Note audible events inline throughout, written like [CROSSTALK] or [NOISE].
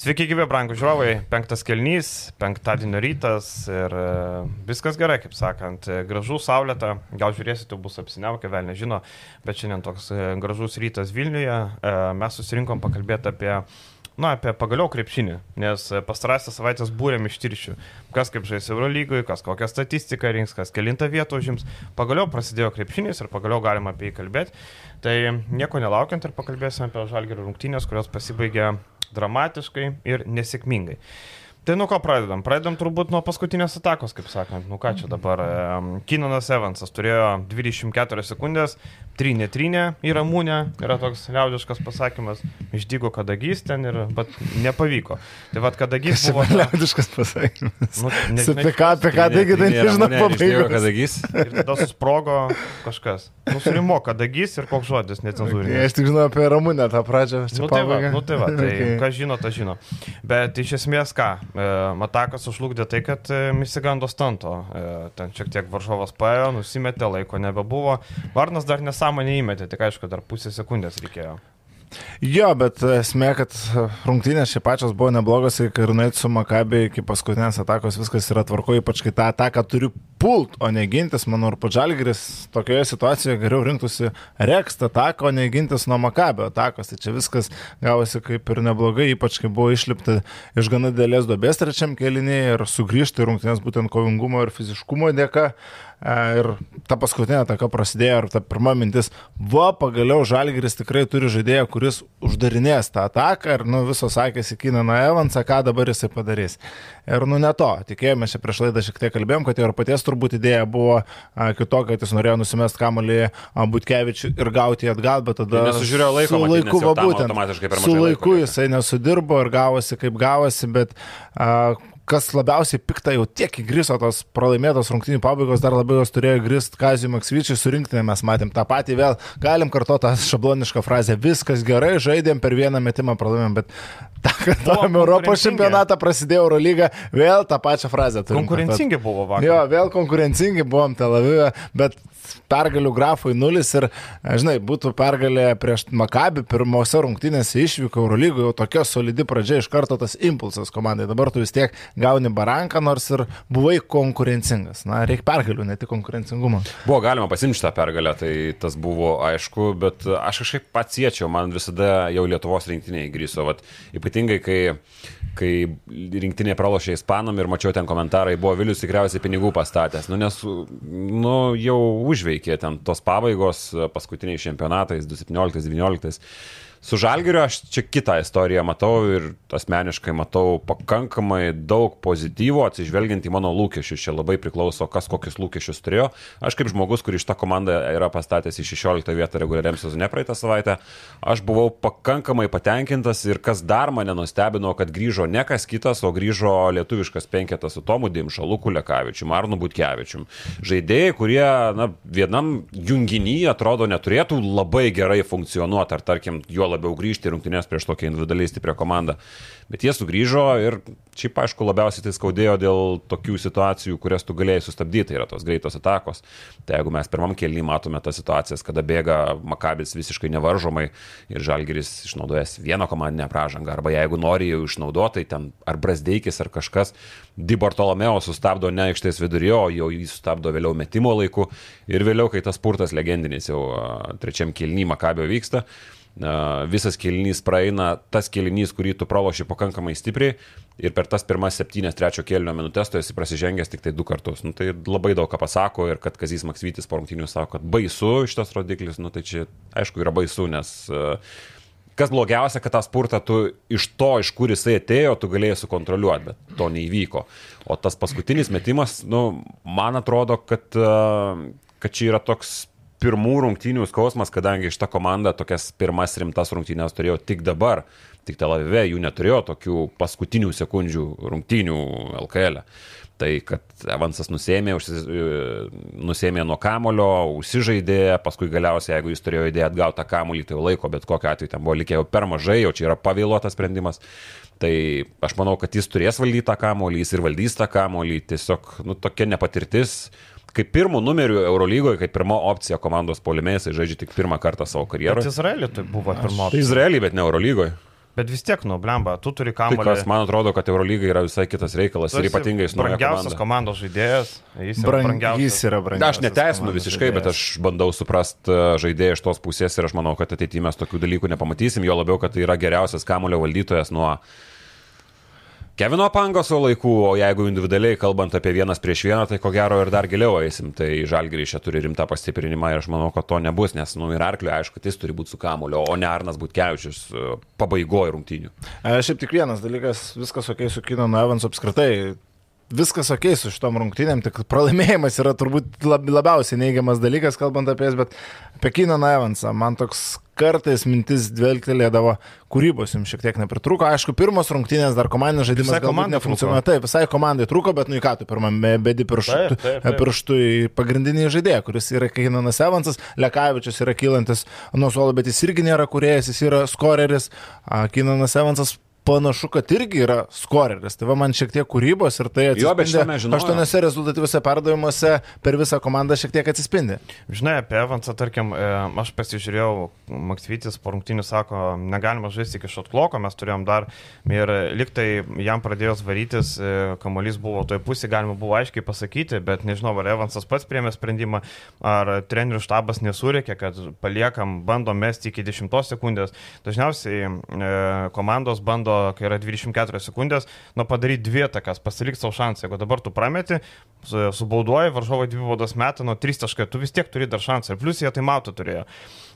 Sveiki, gyvi, brangų žiūrovai. Penktas kelnys, penktadienio rytas ir e, viskas gerai, kaip sakant. E, gražų saulėta, gal žiūrėsite, bus apsiniaukę, vėl nežino, bet šiandien toks e, gražus rytas Vilniuje. Mes susirinkom pakalbėti apie na, apie pagaliau krepšinį, nes pastarąsias savaitės būrėm iš tiršių, kas kaip žais Eurolygoje, kas kokią statistiką rinks, kas kilintą vietą užims. Pagaliau prasidėjo krepšinis ir pagaliau galima apie jį kalbėti. Tai nieko nelaukiant ir pakalbėsime apie žalgerio rungtynės, kurios pasibaigė dramatiškai ir nesėkmingai. Tai nuo ko pradedam? Pradedam turbūt nuo paskutinės atakos, kaip sakant. Nu ką čia dabar? Kinanas Evansas turėjo 24 sekundės, trynė trynė į ramūnę, yra toks liaudiškas pasakymas, išdygo kadagys ten ir, bet nepavyko. Tai vad kadagys buvo... Ta... Liaudiškas pasakymas. Nu, nežinai, apie ką, apie ką, taigi tai nežinau, pabaigos. Kadagys. [LAUGHS] Ir tada susprogo kažkas. Nusurimo kadagys ir koks žodis necenzūrinis. Okay, aš tik žinau apie ramūnę tą pradžią. Nu tai va, nu tai va, tai [LAUGHS] okay. kas žino, tas žino. Bet iš esmės ką? E, Matakas užlugdė tai, kad e, įsigando stanto. E, ten šiek tiek varžovas paėjo, nusimetė, laiko nebebuvo. Varnas dar nesąmonę įmetė, tik aišku, dar pusę sekundės reikėjo. Jo, bet esmė, kad rungtynės šiaip pačios buvo neblogos kai runait su Makabė iki paskutinės atakos viskas yra tvarko, ypač kai tą ataką turiu pult, o ne gintis. Manau, ir Padžalgris tokioje situacijoje geriau rinktųsi rekstą ataką, o ne gintis nuo Makabio atakos. Tai čia viskas gavosi kaip ir neblogai, ypač kai buvo išlipta iš gana dėlės duobės trečiam kelinėje ir sugrįžti rungtynės būtent kovingumo ir fiziškumo dėka. E, ir ta paskutinė ataka prasidėjo ir ta pirma mintis, va, pagaliau Žalgiris tikrai turi žaidėją, kuris uždarinės tą ataką ir, nu, visos sakėsi Kinaną Evansą, ką dabar jisai padarys. Ir, nu, ne to. Tikėjomės prieš laidą šiek tiek kalbėjom, kad ir paties turbūt idėja buvo kitokia, kad jis norėjo nusimest kamuolį Butkevičių ir gauti jį atgal, bet tada... Nesužiūrėjo laiko, su laiku, va, būtent. Su laiku jisai nesudirbo ir gavosi kaip gavosi, bet a, kas labiausiai pikta jau tiek įgriso tos pralaimėtos rungtynių pabaigos, dar labiau jos turėjo grįst Kazijų Maksvyčiui surinkti, mes matėm tą patį vėl, galim kartuoti tą šablonišką frazę, viskas gerai, žaidėm per vieną metimą pralaimėm, bet tą kartuojam Europos čempionatą, prasidėjo Eurolyga, vėl tą pačią frazę turime. Konkurencingi buvo vakar. Jo, vėl konkurencingi buvom Tel Avive, bet pergalių grafui nulis ir, žinai, būtų pergalė prieš Makabį pirmose rungtynėse išvyko Eurolygoje, jau tokia solidi pradžia iš karto tas impulsas komandai. Dabar tu vis tiek gauni baranką, nors ir buvai konkurencingas. Na, reikia pergalių, ne tik konkurencingumo. Buvo galima pasimti tą pergalę, tai tas buvo aišku, bet aš kažkaip pats siečiau, man visada jau Lietuvos rinktinėje grįžo, ypatingai kai kai rinktinė pralošė Ispanam ir mačiau ten komentarai, buvo Vilius tikriausiai pinigų pastatęs, nu, nes nu, jau užveikė ten tos pabaigos paskutiniais čempionatais 2017-2019 Su Žalgiriu aš čia kitą istoriją matau ir asmeniškai matau pakankamai daug pozityvo, atsižvelgiant į mano lūkesčius. Čia labai priklauso, kas kokius lūkesčius turėjo. Aš kaip žmogus, kuris šitą komandą yra pastatęs į 16 vietą reguliariam sezone praeitą savaitę, aš buvau pakankamai patenkintas ir kas dar mane nustebino, kad grįžo ne kas kitas, o grįžo lietuviškas penketas su Tomu Dimša, Luku Lekavičiu, Arnu Butkevičiu. Žaidėjai, kurie na, vienam junginyje atrodo neturėtų labai gerai funkcionuoti, ar tarkim, juo labiau grįžti į rungtynės prieš tokią individualiai stiprią komandą. Bet jie sugrįžo ir šiaip aišku labiausiai tai skaudėjo dėl tokių situacijų, kurias tu galėjai sustabdyti, tai yra tos greitos atakos. Tai jeigu mes pirmam kelnį matome tas situacijas, kada bėga Makabis visiškai nevaržomai ir Žalgeris išnaudojęs vieną komandinę pražangą, arba jeigu nori jau išnaudoti, tai ten ar Brasdeikis ar kažkas, Di Bartolomeo sustabdo ne aikštės vidurio, o jau jį sustabdo vėliau metimo laiku ir vėliau, kai tas spurtas legendinis jau trečiam kelnį Makabio vyksta, visas kelinys praeina, tas kelinys, kurį tu praloši pakankamai stipriai ir per tas pirmas septynias trečio kelinio minutės tu esi prasižengęs tik tai du kartus. Nu, tai labai daug ką pasako ir kad Kazys Maksvytis po rungtynių sako, kad baisu šitas rodiklis, nu, tai čia aišku yra baisu, nes kas blogiausia, kad tą spurtą tu iš to, iš kur jisai atėjo, tu galėjai sukontroliuoti, bet to neįvyko. O tas paskutinis metimas, nu, man atrodo, kad, kad čia yra toks pirmų rungtynių skausmas, kadangi šita komanda tokias pirmas rimtas rungtynės turėjo tik dabar, tik Tel Avive jų neturėjo tokių paskutinių sekundžių rungtynių LKL. E. Tai, kad Evansas nusėmė, užsis, nusėmė nuo kamulio, užsižaidė, paskui galiausiai, jeigu jis turėjo idėją atgauti tą kamulį, tai laiko, bet kokiu atveju ten buvo likę jau per mažai, jau čia yra pavėluotas sprendimas. Tai aš manau, kad jis turės valdyti tą kamulį, jis ir valdys tą kamulį, tiesiog, nu, tokia nepatirtis, kaip pirmų numerių Eurolygoje, kaip pirma opcija komandos polimė, jisai žaidžia tik pirmą kartą savo karjeroje. Bet Izraelį tai buvo pirma opcija. Tai Izraelį, bet ne Eurolygoje. Bet vis tiek, nu, blemba, tu turi Tai kamuolį. kas, man atrodo, kad Eurolyga yra visai kitas reikalas ir ypatingai su nauja brangiausias komanda. komandos žaidėjas. Jis yra Brang, brangiausias. jis yra Na, brangiausias. aš neteisinu visiškai, bet žaidėjas. aš bandau suprasti žaidėją iš tos pusės ir aš manau, kad ateityje mes tokių dalykų nepamatysim, jo labiau, kad tai yra geriausias kamulio valdytojas nuo Kevino Pangoso laikų, o jeigu individualiai kalbant apie vienas prieš vieną, tai ko gero ir dar giliau eisim. Tai Žalgirys čia turi rimtą pastiprinimą ir aš manau, kad to nebus, nes, nu, ir Arklio, aišku, jis turi būti su kamulio, o ne Arnas Butkevičius pabaigoje rungtynių. E, Šiaip tik vienas dalykas, viskas ok su Kino Evans apskritai. Viskas ok su šitom rungtynėm, tik pralaimėjimas yra turbūt lab, labiausiai neigiamas dalykas, kalbant apie jas, bet apie Kino Evansą man toks kartais mintis dvelgtelėdavo, kūrybos jums šiek tiek nepritruko. Aišku, pirmos rungtynės dar komandinis žaidimas Visai galbūt nefunkcionuoja. Taip, visai komandai trūko, bet nu į ką tu pirmame bedi pirštu, Taip, taip, taip. pirštu į pagrindinį žaidėją, kuris yra Keinanas Evansas, Lekavičius yra kylantis nuo suolo, bet jis irgi nėra kuriejas, jis yra skoreris. Keinanas Evansas panašu, kad irgi yra skoreris. Tai va man šiek tiek kūrybos ir tai atsispindi. Aštuoniuose rezultatyviuose perdavimuose per visą komandą šiek tiek atsispindi. Žinai, apie Evansą, tarkim, e, aš pasižiūrėjau, Maksvitis po rungtynių sako, negalima žaisti iki šotkloko, mes turėjom dar ir liktai jam pradėjus varytis, e, kamuolys buvo toj pusėje, galima buvo aiškiai pasakyti, bet nežinau, ar Evansas pats priemė sprendimą, ar trenerių štabas nesurėkė, kad paliekam, bandom mesti iki 10 sekundės. Dažniausiai e, komandos bando, kai yra 24 sekundės, nu padaryti dvi takas, pasilik savo šansą. Jeigu dabar tu prameti, su- subauduoji, varžovai dvi baudas metą, nuo 3 taškai, tu vis tiek turi dar šansą. Ir plus jie tai mato turėjo.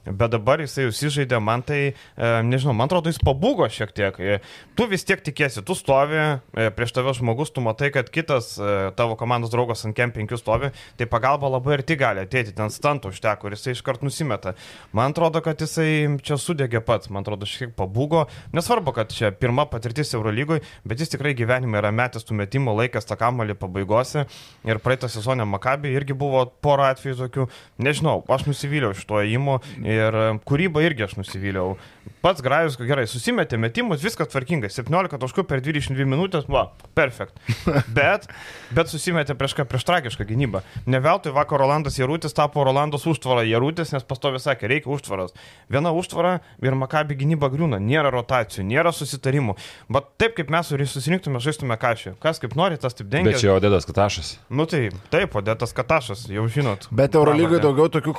Bet dabar jisai užsižaidė, man tai, e, nežinau, man atrodo, jis pabūgo šiek tiek. E, Tu vis tiek tikėsi, tu stovi, e, prieš tave žmogus, tu matai, kad kitas tavo komandos draugas ant kem 5 stovi, tai pagalba labai arti gali ateiti, ten stantų užteko ir jisai iškart nusimeta. Man atrodo, kad jisai čia sudegė pats, man atrodo, šiek tiek pabūgo. Nesvarbu, kad čia pirma patirtis Eurolygoj, bet jis tikrai gyvenime yra metęs tų metimų laikas tą kamalį pabaigose. Ir praeitą sezoną Makabį irgi buvo pora atvejų tokių. Nežinau, aš nusivyliau iš to įimu ir e, kūrybą irgi aš nusivyliau. Pats Grajus gerai susimetė metimus, viskas tvarkingai. 17 taškų per 22 minutės, va, perfekt. [LAUGHS] Bet, bet susimetė prieš ką, prieš tragišką gynybą. Ne veltui vakar Rolandas Jarutis tapo Rolandos užtvara Jarutis, nes pastovi sakė, reikia užtvaros. Viena užtvara ir Makabi gynyba griūna, nėra rotacijų, nėra susitarimų. Bet taip kaip mes susirinktume, žaistume kažkaip. Kas kaip nori, tas taip dengia. Bet čia Odedas Katašas. Nu tai, taip, Odetas Katašas, jau žinot. Bet Eurolygoje daugiau tokių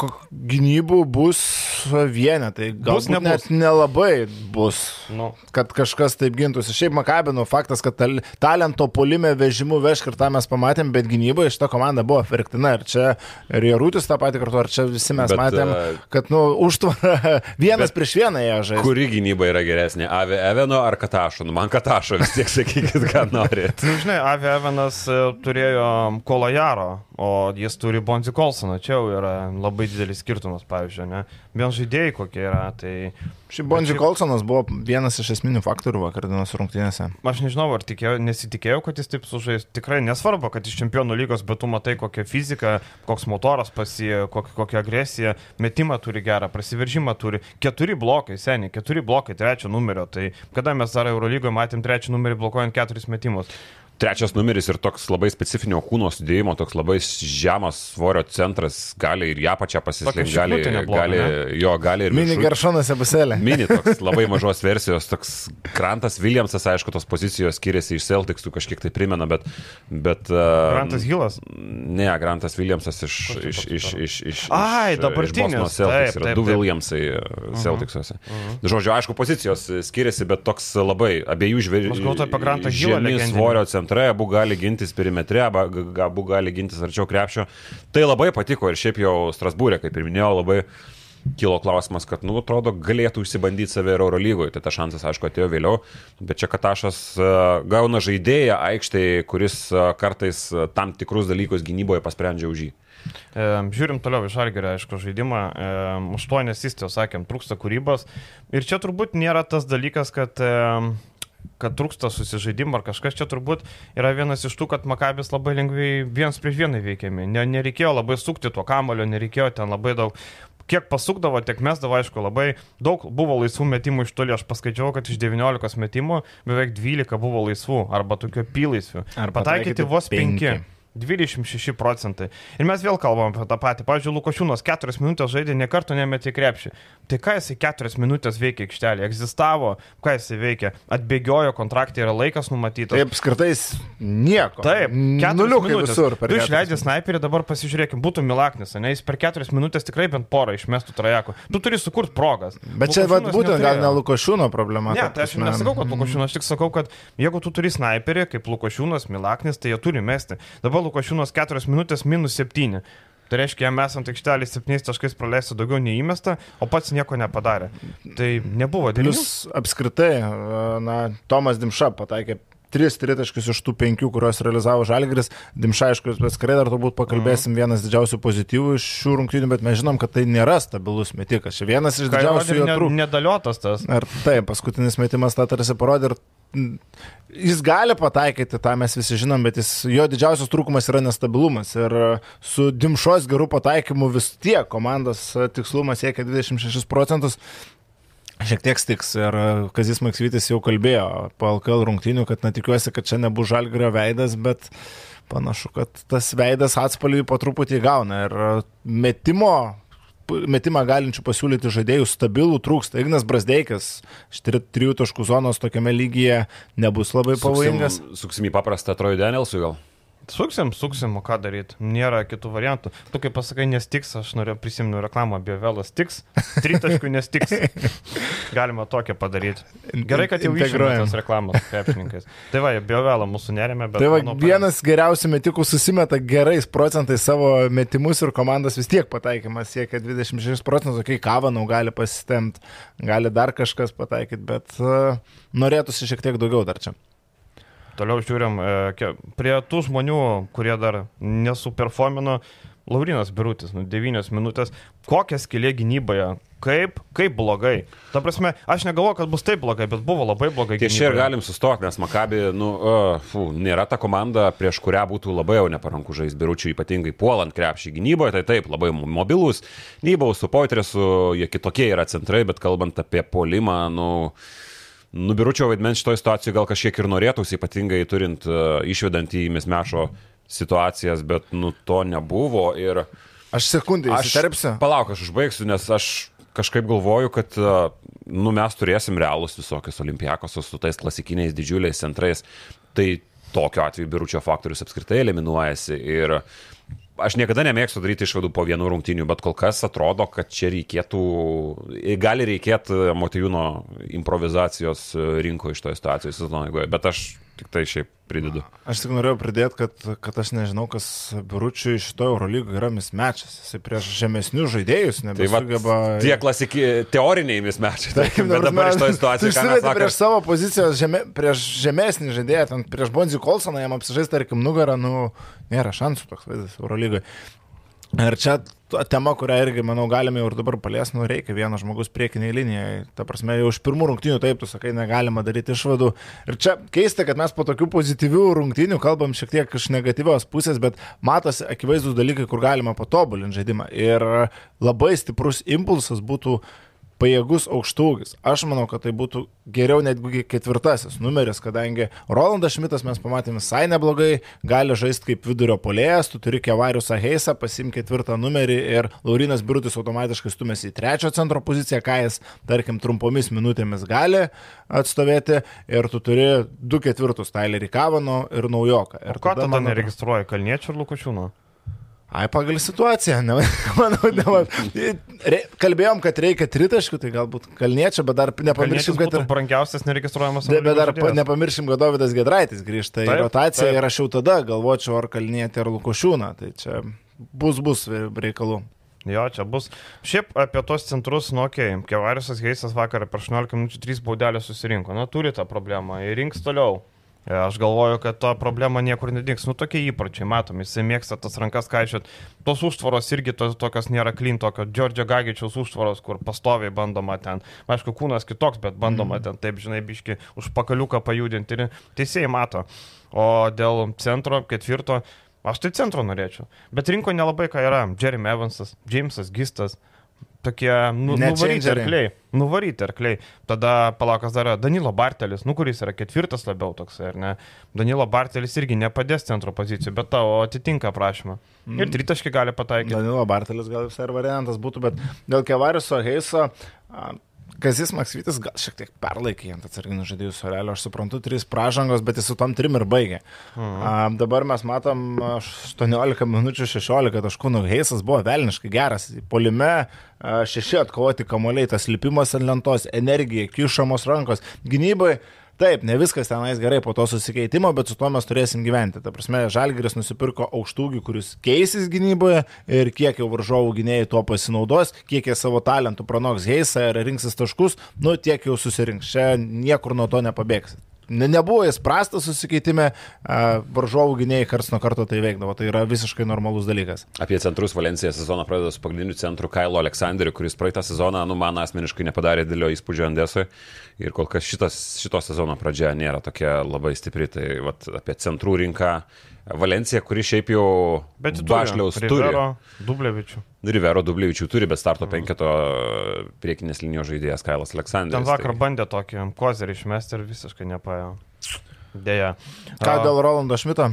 gynybų bus vienetai. Bus, Galbūt nebus. net nelabai bus. Nu. kad kažkas taip gintųsi. Šiaip Makabino faktas, kad tal, talento polime vežimu vešk ir tą mes pamatėm, bet gynyboje šita komanda buvo verktina. Ir čia ir Jarutis tą patį kartu, ar čia visi mes Bet, matėm, e, kad, nu, užtvara [LAUGHS] vienas bet prieš vieną ją žaidžia. Kuri gynyba yra geresnė? Ave Eveno ar Katašo? Nu, man Katašo vis tiek sakykit, ką norit. Nu, žinai, Avi Evanas e, turėjo Kolajaro, o jis turi Bonzi Kolsoną. Čia jau yra labai didelis skirtumas, pavyzdžiui, ne? Vien žaidėjai kokie yra, tai Šiaip Bonji šiaip- Kolsonas buvo vienas iš esminių faktorių vakar dienos rungtynėse. aš nežinau, ar tikėjau, nesitikėjau, kad jis taip sužais. Tikrai nesvarbu, kad iš čempionų lygos, bet tu matai kokią fiziką, koks motoras pasie, kokią, kokią agresiją, metimą turi gerą, prasiveržimą turi. Keturi blokai, seniai, keturi blokai trečio numerio. Tai kada mes dar Eurolygoje matėm trečią numerį blokuojant keturis metimus? Trečias numeris ir toks labai specifinio kūno sudėjimo, toks labai žemas svorio centras, gali ir ją pačią pasislinkti, gali, nebloga, gali, ne? jo, gali ir Mini Geršonas Ebuselė. Mini [LAUGHS] toks labai mažos versijos, toks Grantas Williamsas, aišku, tos pozicijos skiriasi iš Celticsų, kažkiek tai primena, bet... bet uh, Grantas Hilas. Ne, Grantas Williamsas iš... Iš, iš, iš, iš Ai, dabartinis. Celtics Taip, yra du. Williamsai uh, Celticsuose. Žodžiu, aišku, pozicijos skiriasi, bet toks labai abiejų žvėrių. Aš galvoju apie Grantą Hillą Žemi legendinį. Centrai, abu gali gintis perimetre, abu gali gintis arčiau krepšio. Tai labai patiko ir šiaip jau Strasbūrė, kaip ir minėjau, labai kilo klausimas, kad, nu, atrodo, galėtų išsibandyti save ir Eurolygoje. Tai tas šansas, aišku, atėjo vėliau. Bet čia Katašas e, gauna žaidėją aikštėje, kuris e, kartais e, tam tikrus dalykus gynyboje pasprendžia už jį. Žiūrim toliau iš Žalgerio, aišku, žaidimą. E, Aštuonės įstijos, sakėm, trūksta kūrybos. Ir čia turbūt nėra tas dalykas, kad, kad trūksta susižaidimo ar kažkas. Čia turbūt yra vienas iš tų, kad Makabis labai lengvai vienas prieš vieną veikiami. Ne, nereikėjo labai sukti tuo kamulio, nereikėjo ten labai daug. Kiek pasukdavo, tiek mesdavo, aišku, labai daug buvo laisvų metimų iš toli. Aš paskaičiau, kad iš 19 metimų beveik 12 buvo laisvų arba tokių apylaisvių. Ar Pataikyti vos 5. penki. 26 procentai. Ir mes vėl kalbam apie tą patį. Pavyzdžiui, Lukošiūnas 4 minutės žaidė, ne kartą nemetė krepšį. Tai ką jisai 4 minutės veikia aikštelė? Egzistavo, ką jisai veikia? Atbėgiojo, kontraktai yra laikas numatytas. Taip, apskritai nieko. Taip, nuliukai minutės. visur. Tu išleidai sniperį, dabar pasižiūrėkim, būtų Milaknis, ne, jis per 4 minutės tikrai bent porą išmestų trajekų. Tu turi sukurti progas. Bet čia vat, būtent gal neturėjo. ne Lukošiūno problema. Ne, ta tai aš prasme. nesakau, kad Lukošiūnas, aš tik sakau, kad jeigu tu turi sniperį, kaip Lukošiūnas, Milaknis, tai jie turi mesti. Dabar Lukošiūnas 4 minutės minus 7. Tai reiškia, jam esant aikštelį 7 taškais praleisti daugiau neįmesta, o pats nieko nepadarė. Tai nebuvo dėl Plius apskritai, na, Tomas Dimša pataikė 3 tritaškius iš tų 5, kuriuos realizavo Žalgris. Dimša, aišku, atskirai dar turbūt pakalbėsim Mhm. vienas didžiausių pozityvų iš šių rungtynių, bet mes žinom, kad tai nėra stabilus metikas. Čia vienas iš didžiausių jo trūkumų. nedaliotas tas. Ar taip, paskutinis metimas tą tarsi parodė ir mm, jis gali pataikyti, tą mes visi žinom, bet jis, jo didžiausias trūkumas yra nestabilumas. Ir e, su Dimšos gerų pataikymu vis tiek komandos e, tikslumas siekia 26 procentus. Šiek tiek stiks ir e, Kazis Maksvytis jau kalbėjo po LKL rungtynių, kad na tikiuosi, kad čia nebus žalgrio veidas, bet panašu, kad tas veidas atspalvį po truputį gauna. Ir e, metimo metimą galinčių pasiūlyti žaidėjų stabilų trūksta. Ignas Brasdeikis iš tri- trijų taškų zonos tokiame lygyje nebus labai pavojingas. Suksim, suksim į paprastą Trojų Danielsui gal. Suksim, suksim, o ką daryti? Nėra kitų variantų. Tu kaip pasakai, nestiks, aš noriu prisimenu reklamą, biovelas tiks, tritaškų nestiks. [LAUGHS] Galima tokią padaryti. Gerai, kad jau Integruojam. išėjome tas reklamas su krepšininkais. Tai va, biovelą mūsų nerėmė, bet... Tai va, manau, vienas geriausių metikų susimeta gerais procentais savo metimus ir komandas vis tiek pataikymas siekia 26 procentų, kai kavanau gali pasitemti, gali dar kažkas pataikyti, bet uh, norėtųsi šiek tiek daugiau dar čia. Toliau žiūrim, e, prie tų žmonių, kurie dar nesuperformino, Laurinas Birutis, nu, 9 minutės, kokia skilė gynyboje, kaip, kaip blogai. Ta prasme, aš negalvoju, kad bus taip blogai, bet buvo labai blogai. Ties čia ir galim sustoti, nes Makabi, nu, uh, fu, nėra ta komanda, prieš kurią būtų labai jau neparanku žaisti biručių, ypatingai puolant krepšį gynyboje, tai taip, labai mobilus, Nybaus su Poitresu, jie kitokie yra centrai, bet kalbant apie polimą, nu... Nubiručio vaidmens šitoje situacijoje gal kažkiek ir norėtųsi, ypatingai turint uh, išvedant į mismešo situacijas, bet nu to nebuvo ir Aš sekundį įsiterpsiu. Palauk, aš užbaigsiu, nes aš kažkaip galvoju, kad uh, nu, mes turėsim realus visokius olimpiakos su tais klasikiniais didžiuliais centrais. Tai tokiu atveju biručio faktorius apskritai eliminuojasi ir aš niekada nemėgstu daryti išvadų po vienų rungtynių, bet kol kas atrodo, kad čia reikėtų, gali reikėti Motijūno improvizacijos rinko iš toje situacijoje sezono eigoje, bet aš tik tai šiaip pridedu. Aš tik norėjau pridėti, kad, kad aš nežinau, kas biuručiui šito Eurolygo yra mismečas. Jisai prieš žemesnius žaidėjus Tai va, nebesugeba... tie klasiki, teoriniai mismečiai, tarkim, bet dabar iš to situacijos, sakome. sakome. Prieš savo pozicijos, žeme, prieš žemesnį žaidėją, ten prieš Bonzį Kolsoną jam apsižaisti, tarkim, nugarą, nu, nėra šansų toks vaizdas Eurolygoje. Ir čia tema, kurią irgi, manau, galime jau ir dabar paliesti, nu reikia vieno žmogus priekiniai linijai. Ta prasme, jau iš pirmų rungtynių taip, tu sakai, negalima daryti išvadų. Ir čia keista, kad mes po tokių pozityvių rungtynių kalbam šiek tiek iš negatyvios pusės, bet matosi akivaizdus dalykai, kur galima patobulinti žaidimą. Ir labai stiprus impulsas būtų pajėgus aukštūgis. Aš manau, kad tai būtų geriau netgi ketvirtasis numeris, kadangi Rolandas Šmitas mes pamatėme visai neblogai, gali žaisti kaip vidurio polėjas, tu turi Kevarius Aheisa, pasim ketvirtą numerį ir Laurinas Birutis automatiškai stumėsi į trečio centro poziciją, ką jis, tarkim, trumpomis minutėmis gali atstovėti ir tu turi du ketvirtus Tylerį Kavano ir Naujoką. Ir Ir ką tada mano- neregistruoja Kalniečių ir Lukučiūno? Ai, pagal situaciją, ne, [LAUGHS] manau, ne, re, kalbėjom, kad reikia tritaškių, tai galbūt kalniečio, bet dar nepamiršim, kad ir... brangiausias neregistruojamas. Bet bet dar pa, nepamiršim, kad Davidas Gedraitis grįžta į Taip, rotaciją taip. ir aš jau tada galvočiau, ar kalnietį, ar Lukošiūną. Tai čia bus, bus reikalų. Jo, čia bus. Šiaip apie tos centrus, nu, okei, okay. Kevarisas Geisas vakarą per 18 minučių 3 baudelės susirinko. Na, turi tą problemą ir rinks toliau. Aš galvoju, kad ta problema niekur nedings. Nu, tokie įpročiai, matom, jisai mėgsta tas rankas kaičiot. Tos užtvaros irgi to, tokios nėra klin, tokio Džordžio Gagičiaus užtvaros, kur pastoviai bandoma ten. Aišku, kūnas kitoks, bet bandoma ten, taip, žinai, biški už pakaliuką pajudinti ir teisėjai mato. O dėl centro, ketvirto, Aš tai centro norėčiau. Bet rinko nelabai ką yra. Jeremy Evansas, Jamesas Gistas. Tokie nu, nuvaryti arkliai. Nuvaryti arkliai. Tada palaukas dar yra Danilo Bartelis, nu kuris yra ketvirtas labiau toks, ar ne? Danilo Bartelis irgi nepadės centro pozicijų, bet tavo atitinka prašymą. Mm. Ir tritaškai gali pataikyti. Danilo Bartelis gal visai ir variantas būtų, bet dėl Kevariso Heiso, Kazis Maksvitis gal šiek tiek perlaikė ant atsarginių žaidėjų sorelio, aš suprantu, trys pražangos, bet jis su tom trim ir baigė. Mhm. A, dabar mes matom a, 18 minučių 16 taškų, nu Heisas buvo velniškai geras, polime šeši atkovoti kamuoliai, tas lipimas ant lentos, energija, kišamos rankos, gynybai. Taip, ne viskas tenais gerai po to susikeitimo, bet su tuo mes turėsim gyventi. Ta prasme, Žalgiris nusipirko aukštūgį, kuris keisis gynyboje ir kiek jau varžovų gynėjai tuo pasinaudos, kiek jie savo talentų pranoks Heisą ir rinksis taškus, nu tiek jau susirinks. Čia niekur nuo to nepabėgsit. Ne, nebuvo jis prastas susikeitime, varžovų gynėjai karts nuo karto tai veikdavo, tai yra visiškai normalus dalykas. Apie centrus Valencija sezoną pradeda su pagrindiniu centru Kailo Aleksandriu, kuris praeitą sezoną, nu, man asmeniškai nepadarė didelio įspūdžio Andesui. Ir kol kas šitas, šito sezono pradžia nėra tokia labai stipri. Tai vat, apie centrų rinką Valencija, kuri šiaip jau Bašliaus turi. Rivero, Dublevičių. Rivero Dublievičių turi, bet starto penketo priekinės linijos žaidėjas Kailas Aleksandrius. Ten vakar tai... bandė tokį kozerį išmesti ir visiškai nepaėjo. Deja. Ką dėl Rolando Šmito?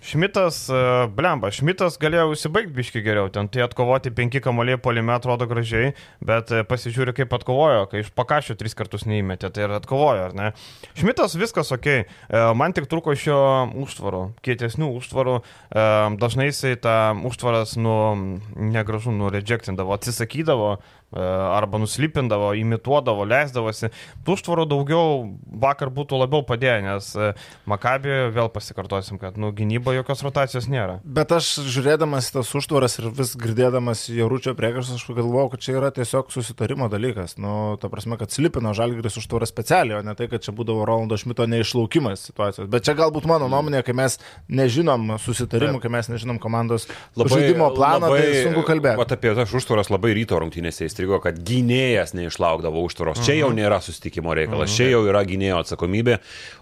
Šmitas, e, blemba, Šmitas galėjo užsibaigti biški geriau, ten tai atkovoti penki kamoliai polime atrodo gražiai, bet e, pasižiūri kaip atkovojo, kai iš pakašio tris kartus neįmetė, tai ir atkovojo, ar ne? Šmitas viskas ok, E, man tik trūko iš jo užtvarų, kietesnių užtvarų, dažnai jisai tą užtvaras, nu, negražu, nu, rejectindavo, atsisakydavo arba nuslipindavo, imituodavo, leisdavosi. Tų užtvarų daugiau vakar būtų labiau padėję, nes e, Makabi, vėl pasikartosim, kad nu, gynyba jokios rotacijos nėra. Bet aš žiūrėdamas į tas užtvaras ir vis girdėdamas Jaručio priekaištus, aš galvojau, kad čia yra tiesiog susitarimo dalykas. Nu, ta prasme, kad slipino Žalgiris užtvarą specialiai, o ne tai, kad čia būdavo Rolando Šmito neišlaukimas situacijos. Bet čia galbūt mano nuomonė, kai mes nežinom susitarimų, kai mes nežinom komandos žaidimo plano, tai sunku kalbėti. Vat apie tas užtvaras labai ryto rungtynėse įstrigo, kad gynėjas neišlaukdavo užtvaros. Čia jau nėra susitikimo reikalas, čia jau yra gynėjo atsakomybė.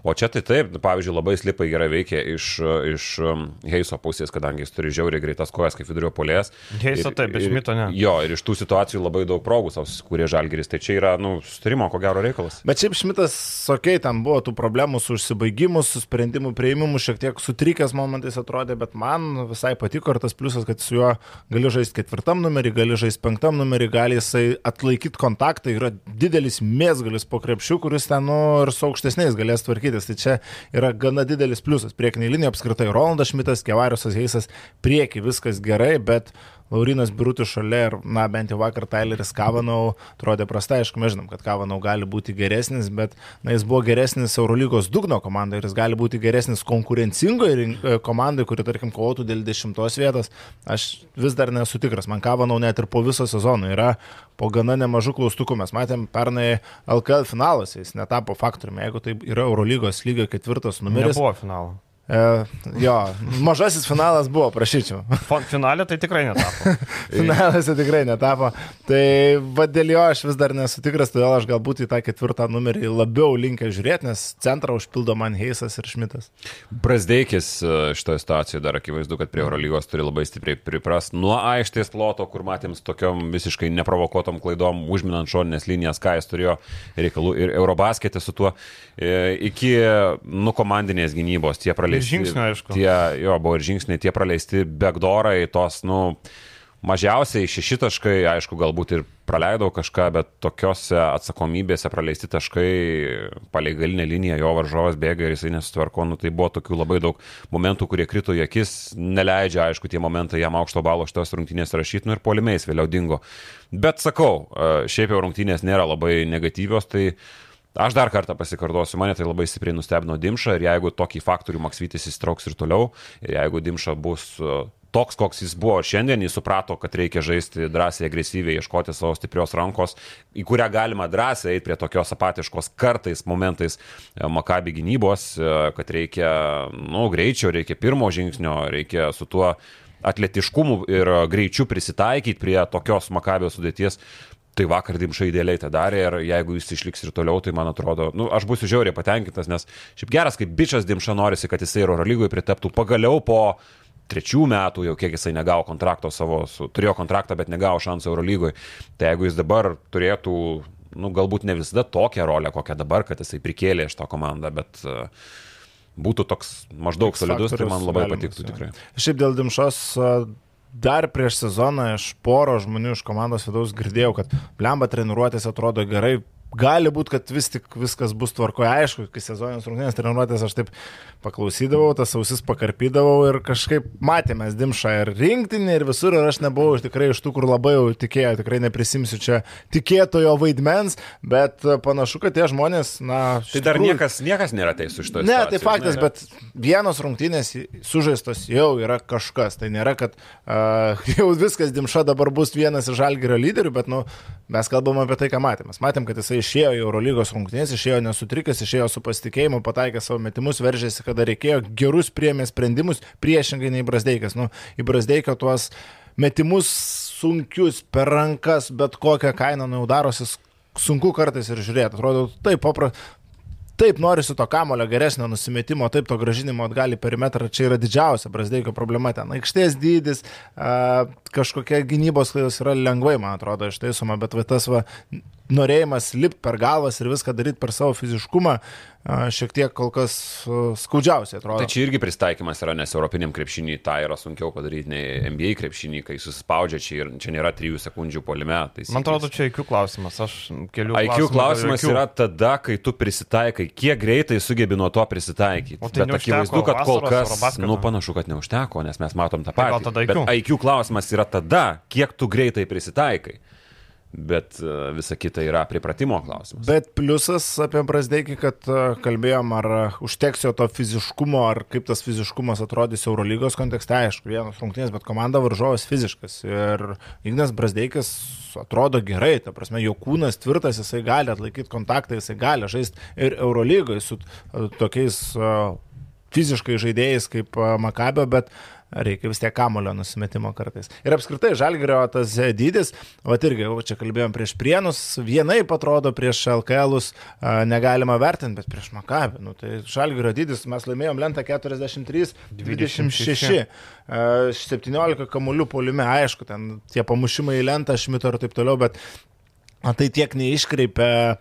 O čia tai taip, pavyzdžiui, labai slipai gerai veikia iš, iš um, Heiso pusės, kadangi jis turi žiauriai greitas kojas kaip vidurio polės. Heiso Ir- taip, bet ir- Šmito ne. Jo, ir iš tų situacijų labai daug progų savo susikūrė Žalgeris. Tai čia yra, nu, sustarimo, ko gero reikalas. Bet šiaip Šmitas, okei, okay, tam buvo tų problemų su užsibaigimu, su sprendimų prieimimu, šiek tiek sutrikęs momentais atrodė, bet man visai patiko ir tas pliusas, kad su juo gali žaisti ketvirtam numerį, gali žaisti penktam numerį, gali jisai atlaikyti kontaktą, yra didelis mėsgalis po krepšių, kuris ten nu, ir su aukštesniais galės tvarkytis. Tai čia yra gana didelis pliusas. Priekinė linija apskritai Rolandas Šmitas, Kevariusas Heisas, prieki viskas gerai, bet Laurinas Birutis šalia ir, na, bent jau vakar Tyleris Kavanau atrodė prastai, aišku, mes žinom, kad Kavanau gali būti geresnis, bet, na, jis buvo geresnis Eurolygos dugno komandai ir jis gali būti geresnis konkurencingoje e, komandai, kuri, tarkim, kovotų dėl dešimtos vietos. Aš vis dar nesu tikras, man Kavanau net ir po viso sezono yra po gana nemažų klaustukų. Mes matėm pernai LKL finaluose, jis netapo faktoriumi, jeigu tai yra Eurolygos lygio ketvirtas numeris. Nebuvo finalo. E, jo, mažasis finalas buvo, prašyčiau. Finale tai tikrai netapo. [LAUGHS] Finaluose tikrai netapo. Tai vad dėl jo aš vis dar nesu tikras, todėl aš galbūt į tą ketvirtą numerį labiau linkęs žiūrėti, nes centrą užpildo man Heisas ir Šmitas. Brasdeikis e, šitoje situacijoje dar akivaizdu, kad prie Eurolygos turi labai stipriai priprast nuo aikštės ploto, kur matėm su tokiom visiškai neprovokuotom klaidom, užminant šoninės linijas, ką jis turėjo reikalų ir Eurobasketė su tuo, e, iki nu komandinės gynybos, tie praleisti. žingsnių, aišku. Tie, jo, buvo ir žingsniai, tie praleisti backdorai, tos, nu, mažiausiai šeši taškai, aišku, galbūt ir praleidau kažką, bet tokiose atsakomybėse praleisti taškai palei galinę liniją, jo varžovas bėga ir jisai nesutvarko, nu, tai buvo tokių labai daug momentų, kurie krito į akis, neleidžia, aišku, tie momentai jam aukšto balo šitos rungtynės rašyti, nu ir polimės vėliau dingo. Bet sakau, e, šiaip jau rungtynės nėra labai negatyvios, tai Aš dar kartą pasikartosiu, mane tai labai stipriai nustebino Dimša ir jeigu tokį faktorių Maksvytis įstrauks ir toliau, ir jeigu Dimša bus uh, toks, koks jis buvo šiandien, jis suprato, kad reikia žaisti drąsiai, agresyviai, ieškoti savo stiprios rankos, į kurią galima drąsiai eiti prie tokios apatiškos kartais momentais e, Makabi gynybos, e, kad reikia, nu, greičio, reikia pirmo žingsnio, reikia su tuo atletiškumu ir e, greičiu prisitaikyti prie tokios Makabio sudėties. Tai vakar Dimša idealiai tą darė ir jeigu jis išliks ir toliau, tai man atrodo, nu, aš būsiu žiauriai patenkintas, nes šiaip geras, kaip bičias Dimša norisi, kad jisai Oro lygoje pritaptų pagaliau po trečių metų, jau kiek jisai negavo kontrakto savo, su, turėjo kontraktą, bet negavo šansų Eurolygoje. Tai jeigu jis dabar turėtų, nu, galbūt ne visada tokią rolę, kokią dabar, kad jisai prikėlė iš to komandą, bet uh, būtų toks maždaug solidus, tai man labai patiktų tikrai. Šiaip dėl Dimšos a, dar prieš sezoną iš poro žmonių iš komandos vidaus girdėjau, kad blemba treniruotės atrodo gerai. Gali būti, kad vis tik viskas bus tvarkoje, aišku, kai sezoninės rungtynės treniruotės aš taip paklausydavau, tas ausis pakarpydavau ir kažkaip matėme Dimšą ir rinktinį ir visur ir aš nebuvau tikrai iš tų, kur labai jau tikėjau, tikrai neprisimsiu čia tikėtojo vaidmens, bet panašu, kad tie žmonės, na... iš Tai dar tikrųjų- niekas, niekas nėra teisų iš to. Ne, tai faktas, bet vienos rungtynės sužaistos jau yra kažkas. Tai nėra, kad uh, [LAUGHS] jau viskas Dimša dabar bus vienas iš žalgerio lyderių, bet nu, mes kalbame apie tai, ką matėme. Mes matėm, kad jisai išėjo į Eurolygos rungtynės, išėjo nesutrikęs, išėjo su pasitikėjimu, pataikė savo metimus, veržėsi, kada reikėjo, gerus priemė sprendimus, priešingai nei Brasdeikas. Nu, į Brasdeiką tuos metimus sunkius per rankas, bet kokią kainą nu, jau darosi sunku kartais ir žiūrėti. Atrodo, taip paprasta. Taip, norisi to kamulio geresnio nusimetimo, taip to gražinimo atgal į perimetrą, čia yra didžiausia Brasdeikio problema ten. Aikštės dydis, kažkokia gynybos klaidos yra lengvai, man atrodo, ištaisoma, bet va, tas va, norėjimas lipti per galvas ir viską daryti per savo fiziškumą, a, šiek tiek kol kas skaudžiausiai atrodo. Tai čia irgi pristaikymas yra, nes europiniam krepšiniui tą yra sunkiau padaryti nei NBA krepšiniui, kai susispaudžia čia ir čia nėra 3 sekundžių polime. taisyklės. Man atrodo, čia IQ klausimas. Aš keliu. IQ klausimas yra tada, kai tu prisitaikai, kiek greitai sugebi nuo to prisitaikyti. O tai Bet akivaizdu, kad kol kas, nu panašu, kad neužteko, nes mes matom tą Tai patį. Bet IQ? IQ klausimas yra tada, kiek tu greitai prisitaikai. Bet uh, visa kita yra pripratimo klausimas. Bet pliusas apie Brasdeikį, kad a, kalbėjom, ar a, užteks jo to fiziškumo, ar kaip tas fiziškumas atrodys Eurolygos kontekste, aišku, vienos rungtynės, bet komanda varžovas fiziškas. Ir Ignas Brasdeikis atrodo gerai, ta prasme, jo kūnas tvirtas, jisai gali atlaikyti kontaktą, jisai gali žaisti ir Eurolygoje su tokiais fiziškai žaidėjais kaip Makabio, bet reikia vis tiek kamulio nusimetimo kartais. Ir apskritai, Žalgirio tas dydis, o irgi, jau čia kalbėjom prieš Prienus, vienai atrodo prieš LKLus negalima vertinti, bet prieš Makabį. Nu, tai Žalgirio dydis, mes laimėjom lentą 43-26. 17 kamuolių polime, aišku, ten tie pamušimai į lentą, šmito ir taip toliau, bet tai tiek neiškreipia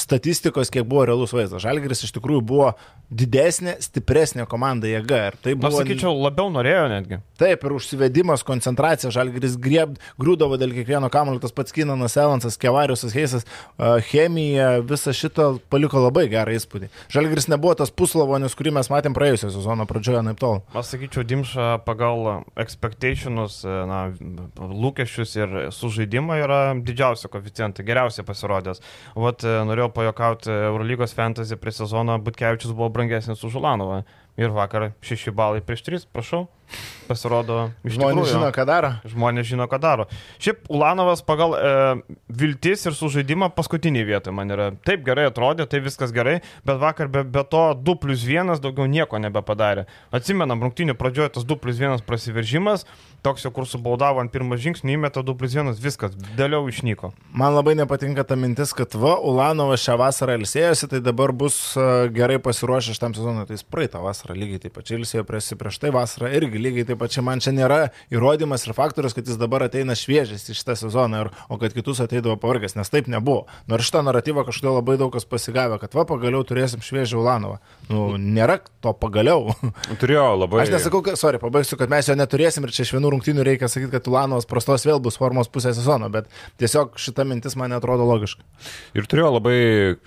statistikos, kiek buvo realus vaizdas. Žalgiris iš tikrųjų buvo didesnė, stipresnė komanda jėga. Ir tai Na, buvo... sakyčiau, labiau norėjo netgi. Taip, ir užsivedimas, koncentracija, Žalgiris grieb, grūdavo dėl kiekvieno kamulio, tas pats Kinanas, Evansas, Kevariusas, Heisas, chemija, visą šitą paliko labai gerą įspūdį. Žalgiris nebuvo tas puslavonis, kurį mes matėm praėjusią sezono pradžioje, naip tol. Aš sakyčiau, Dimša pagal expectationus, na, lūkesčius ir sužaidimą yra didžiausia koficijantai, geriausiai pasirodęs. Vat e, norėjau pajokauti Eurolygos fantasy prie sezono, Butkevičius buvo brangesnis už Ulanovą. Ir vakar 6 balai prieš 3, prašau. Pasirodo, Žmonės tikrųjų. žino, ką daro. Žmonės žino, ką daro. Šiaip Ulanovas pagal e, viltis ir sužaidimą paskutinį vietą man yra. Taip gerai atrodė, tai viskas gerai, bet vakar be, be to 2 plus 1 daugiau nieko nebepadarė. Atsimenam, rungtinių pradžioje tas 2 plus 1 prasiveržimas, toks jau kur subaudavo ant pirmo žingsnio, įmeta 2 plus 1, viskas, dėliau išnyko. Man labai nepatinka ta mintis, kad va, Ulanovas šią vasarą ilsėjosi, tai dabar bus a, gerai pasiruošęs šitam sezonui. Tai jis praeitą vasarą lygiai taip pat ilsėjo prieš tai vasarą irgi lygiai taip pat čia man čia nėra įrodymas ir faktorius, kad jis dabar ateina šviežias į šitą sezoną, ir, o kad kitus ateidavo pavargęs, nes taip nebuvo. Nors šitą naratyvą kažkodėl labai daug kas pasigavė, kad va pagaliau turėsim šviežią Ulanovą. Nu, nėra to pagaliau. [LAUGHS] Turėjo labai... Aš nesakau, kad, sorry, pabaigsiu, kad mes jo neturėsim ir čia iš vienų rungtynių reikia sakyti, kad Ulanovas prastos vėl bus formos pusę sezono, bet tiesiog šita mintis man atrodo logiška. Ir turėjo labai,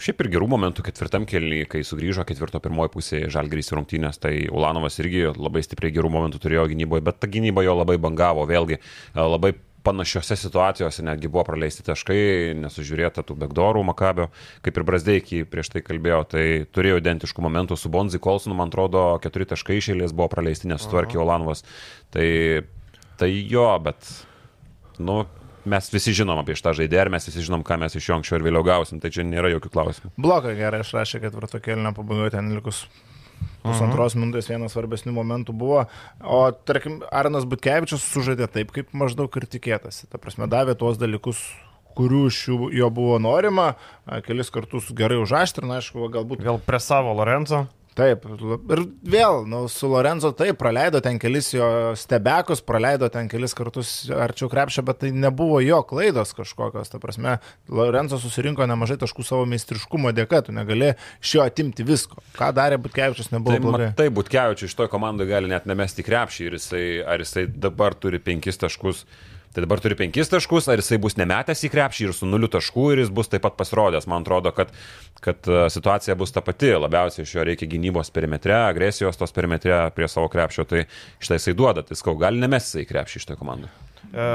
šiaip ir gerų momentų ketvirtam kelniui, kai sugrįžo ketvirto pirmoji pusė Žalgrys rungtynės, tai Ulanovas irgi labai stipriai gerų momentų turėjo gynyboje, bet ta gynyba jo labai bangavo, vėlgi e, labai panašiose situacijose netgi buvo praleisti taškai, nesužiūrėta tų begdorų Makabio, kaip ir Brasdeikį prieš tai kalbėjo, tai turėjo identiškų momentų su Bonzi Kolsonu, man atrodo, keturi taškai išėlės buvo praleisti, nesutvarkė Olanovas. Tai, tai jo, bet, nu, mes visi žinom apie šitą žaidėją ir mes visi žinom, ką mes iš jo anksčiau ir vėliau gausim, tai čia nėra jokių klausimų. Bloką gerai išrašė ketvirto kelnio pabaigoje ten likus. Pusantros minutės vienas svarbesnių momentų buvo. O tarkim, Arnas Butkevičius sužaidė taip, kaip maždaug ir tikėtasi. Ta prasme, davė tuos dalykus, kurių iš jo buvo norima, kelis kartus gerai užaštrina, aišku, galbūt Vėl prie savo Lorenzo. Taip, ir vėl, nu, su Lorenzo taip, praleido ten kelis jo stebekus, praleido ten kelis kartus arčiau krepšio, bet tai nebuvo jo klaidos kažkokios. Ta prasme, Lorenzo susirinko nemažai taškų savo meistriškumo dėka, tu negali iš jo atimti visko. Ką darė Butkevičius, nebuvo Tai, blogai. tai Butkevičius iš to komandai gali net nemesti krepšį ir jisai, ar jisai dabar turi penkis taškus. Tai dabar turi penkis taškus, ar jisai bus nemetęs į krepšį ir su nuliu taškų ir jis bus taip pat pasirodęs. Man atrodo, kad, kad e, situacija bus ta pati. Labiausiai iš jo reikia gynybos perimetre, agresijos tos perimetre prie savo krepšio. Tai štai jisai duoda. Tai skau, gali nemesti į krepšį iš to komandai. E,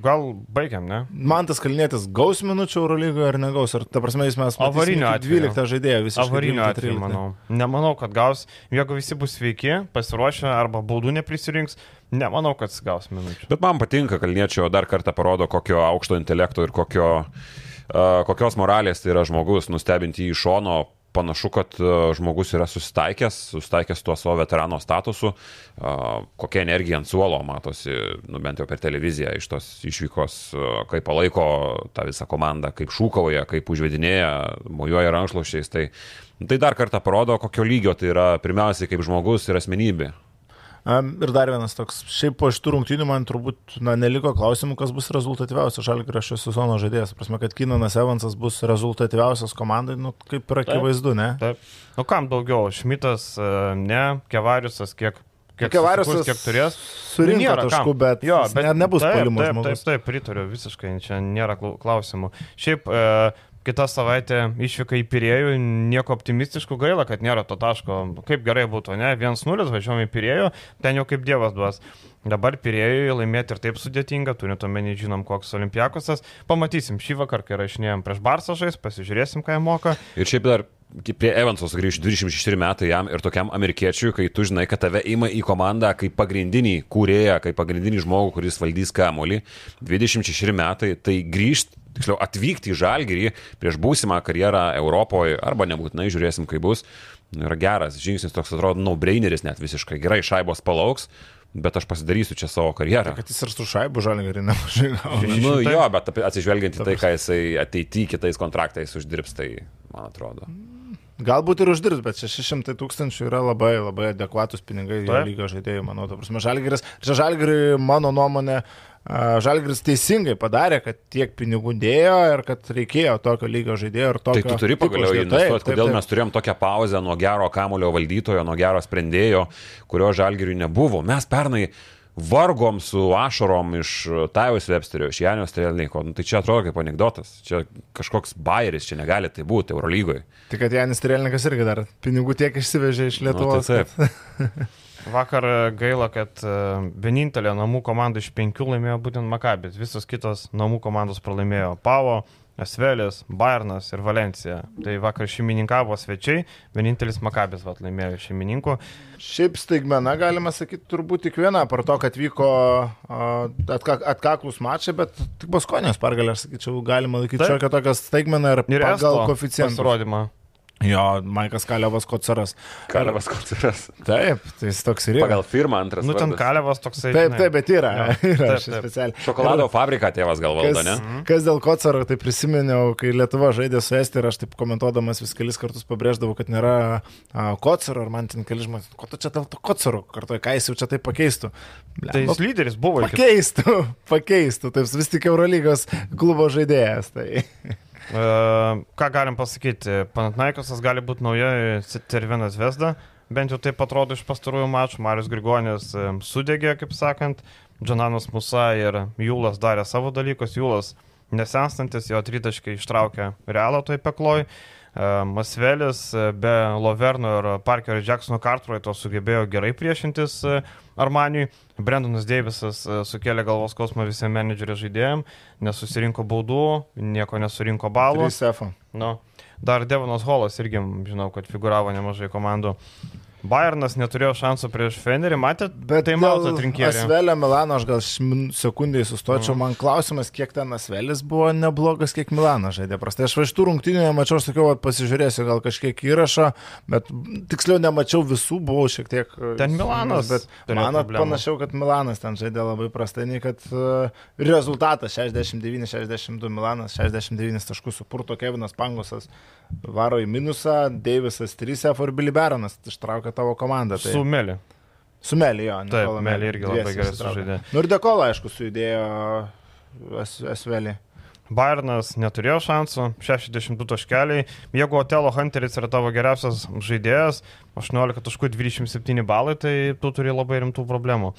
gal baigiam, ne? Man tas kalnėtis gaus minučių Eurolygoje ar negaus, ar ta prasme jis mes iki atveju. 12 žaidėjų visiškai. Avariniu 12, atveju, 13. manau. Nemanau, kad gaus. Jeigu visi bus sveiki, pasiruošę arba baudų neprisirinks, nemanau, kad jis gaus minučių. Bet man patinka, Kalniečio dar kartą parodo, kokio aukšto intelekto ir kokio, uh, kokios moralės tai yra žmogus, nustebinti jį iš šono. Panašu, kad uh, žmogus yra susitaikęs, susitaikęs su tuo savo veterano statusu, uh, kokia energija ant suolo matosi, nu, bent jau per televiziją iš tos išvykos, kaip palaiko tą visą komandą, kaip šūkauja, kaip užvedinėja, mojuoja rankšluošiais. Tai, tai dar kartą parodo, kokio lygio tai yra pirmiausiai kaip žmogus ir asmenybė. Ir dar vienas toks, šiaip po šitų rungtynių man turbūt na, neliko klausimų, kas bus rezultatyviausias žalgrio šio sezono žaidėjas. Prasme, kad Kinanas Evansas bus rezultatyviausias komandai, nu, kaip ir akivaizdu, ne? Taip. Nu kam daugiau? Šmitas, e, ne, Kevariusas, kiek. Kiek, Kevariusas kiek turės. surinko Nėra taškų, kam. bet jis ne- nebus taip, puolimo taip, žmogus. Taip, taip, pritariu visiškai, čia nėra klau- klausimų. Šiaip e, kitą savaitę išvyka į Pirėjų, nieko optimistiškų gaila, kad nėra to taško. Kaip gerai būtų, ne? 1-0 važiuojame į Pirėjų, ten jau kaip Dievas duos. Dabar Pirėjui laimėti ir taip sudėtinga, turint omeny, žinom, koks olimpiakosas. Pamatysim šį vakarą, kai rašinėjom prieš Barsą žais, pasižiūrėsim, ką jie moka. Ir šiaip dar prie Evanso sugrįžti 26 metai jam ir tokiam amerikiečiui, kai tu žinai, kad tave ima į komandą kaip pagrindinį kūrėją, kaip pagrindinį žmogų, kuris valdys kamolį. 26 metai, tai grįžti, tiksliau atvykti į Žalgirį prieš būsimą karjerą Europoje, arba nebūtinai žiūrėsim, kaip bus, yra geras žingsnis, toks atrodo, no-braineris net visiškai. Gerai, šaibos palauks. Bet aš pasidarysiu čia savo karjerą. Kad jis ir su šaibu žalgariu nemažai gauna. Nu, Šimtai? jo, bet atsižvelgiant į tai, ką jisai ateityje kitais kontraktais uždirbs, tai man atrodo. Galbūt ir uždirbs, bet 600 tūkstančių yra labai, labai adekvatus pinigai jo Taip. lygio žaidėjų, manau. Žalgiris, čia Žalgiriui, mano nuomonė, a, Žalgiris teisingai padarė, kad tiek pinigų dėjo ir kad reikėjo tokio lygio žaidėjo ir Tai tokio. tu turi pagaliau investuoti, Taip, taip, kodėl taip. mes turėjom tokią pauzę nuo gero kamulio valdytojo, nuo gero sprendėjo, kurio žalgiriui nebuvo. Mes pernai vargom su ašarom iš Tajus Websterio, iš Janio Strelniko. Nu, tai čia atrodo kaip anegdotas. Čia kažkoks bairis, čia negali tai būti Eurolygoje. Tik kad Janis Strelnikas irgi dar pinigų tiek išsivežė iš Lietuvos. Nu, tai taip. [LAUGHS] Vakar e, gaila, kad e, vienintelė namų komanda iš penkių laimėjo būtent Makabis. Visos kitos namų komandos pralaimėjo Pavo, Esvelis, Bayernas ir Valencija. Tai vakar šeimininkavo svečiai, vienintelis Makabis vat, laimėjo šeimininkų. Šiaip staigmena, galima sakyti, turbūt tik viena, par to, kad vyko a, atka, atkaklus mačai, bet tik Baskonijos pergalė, aš sakyčiau, galima laikyti šiokią tokią staigmeną ir, Ir pagal Esto koficientą. pasirodymą. Jo, Maikas Kalevas Kocaras. Kalevas Koceras. Taip, tai jis toks ir yra. Pagal firmą antras. Nu, ten vardas. Kalevas toksai. Taip, taip, bet yra. Jo. [LAUGHS] yra Taip, taip. specialiai. Šokolado fabriką tėvas gal valdo, Kas, ne? kas dėl Kocaro, tai prisiminiau, kai Lietuva žaidė su Esti ir aš taip komentuodamas vis kelis kartus pabrėždavau, kad nėra a, Kocaro ir man ten keli žmonės, ko tu čia dėl to Kocaro, kartuoju, ką jis jau čia taip pakeistų. Ble, Tai nu, jis lyderis buvo pakeistų, [LAUGHS] pakeistų, taip vis tik Eurolygos klubo žaidėjas. Tai. [LAUGHS] Ką galim pasakyti, Panatnaikosas gali būti nauja Cervenas Vesda, bent jau taip atrodo iš pastarųjų mačų, Marius Grigonis e, sudegė, kaip sakant, Džananas Musa ir Jūlas darė savo dalykus, Jūlas nesenstantis, jo tritaškai ištraukė realą toj pekloj. E, Masvelis e, be Loverno ir Parkerio Jacksono Cartwrighto sugebėjo gerai priešintis e, Armaniui. Brendonas Deivisas e, sukėlė galvos skausmą visiems menedžerio žaidėjams, nesusirinko baudų, nieko nesurinko balų. 3 F. Nu, dar Devonas Holas irgi, žinau, kad figuravo nemažai komandų. Bayernas neturėjo šansų prieš Fenerį, matėt? Bet tai matot rinkėjai. Asvelio Milano aš gal sekundai sustočiau, man klausimas, kiek ten Asvelis buvo neblogas, kiek Milanas žaidė. Prastai aš va iš tų rungtynių nemačiau, aš sakiau, vat pasižiūrėsiu gal kažkiek įrašo, bet mm, tiksliau nemačiau visų, buvau šiek tiek... e, Ten Milanas Bet man panašiau, kad Milanas ten žaidė labai prastai, nei kad uh, rezultatas 69-62 Milanas, 69 taškus supurto Kevinas Pangusas varo į minusą, Deivisas 3 ir Billy Baronas ištraukia tavo komandą. Tai... Su Meli. Su Melį jo. Taip, Melį irgi labai gerai sužaidė. Nu ir Dekola, aišku, sujudėjo Es- Esvelį. Bayernas neturėjo šansų, 62 taškeliai. Jeigu Otelo Hunteris yra tavo geriausias žaidėjas, 18 taškų 27 balai, tai tu turi labai rimtų problemų.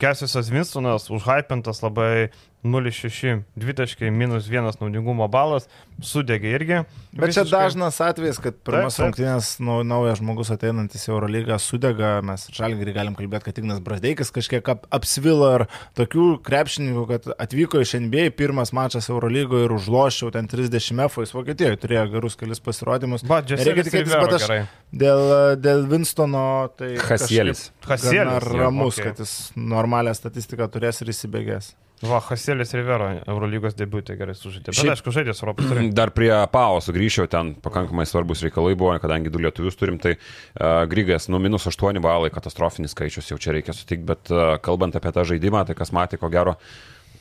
Kesisas Winstonas užhypintas labai 0,6, 2 taškai, minus 1 naudingumo balas, sudegė irgi. Bet čia Visiškai. dažnas atvejis, kad pirmas rungtynės nau, naujas žmogus ateinantis į Eurolygą sudega, mes žalgirį galim kalbėti, kad Ignas Brasdeikis kažkiek ap, apsvilo ir tokių krepšininkų, kad atvyko iš NBA, pirmas mačas Eurolygoje ir užlošiau ten 30 F, jis Vokietijoje turėjo gerus kelius pasirodymus. Nereikia Džeselis tikėtis, bet aš dėl, dėl Winstono tai... Hasielis. Hasielis, ramus, okei. kad jis normalią statistiką turės ir įsibėgės. Va, Hasielis Rivero Eurolygos debutė gerai sužaidė. Bet Šiaip- aišku, žaidė su Europos turė. [CLEARS THROAT] Dar prie PAO sugrįžčiau, ten pakankamai svarbus reikalai buvo, kadangi du lietuvius turim, tai uh, Grygas, nu, minus 8 balai, katastrofinis skaičius, jau čia reikia sutikti, bet uh, kalbant apie tą žaidimą, tai kas matė, ko gero,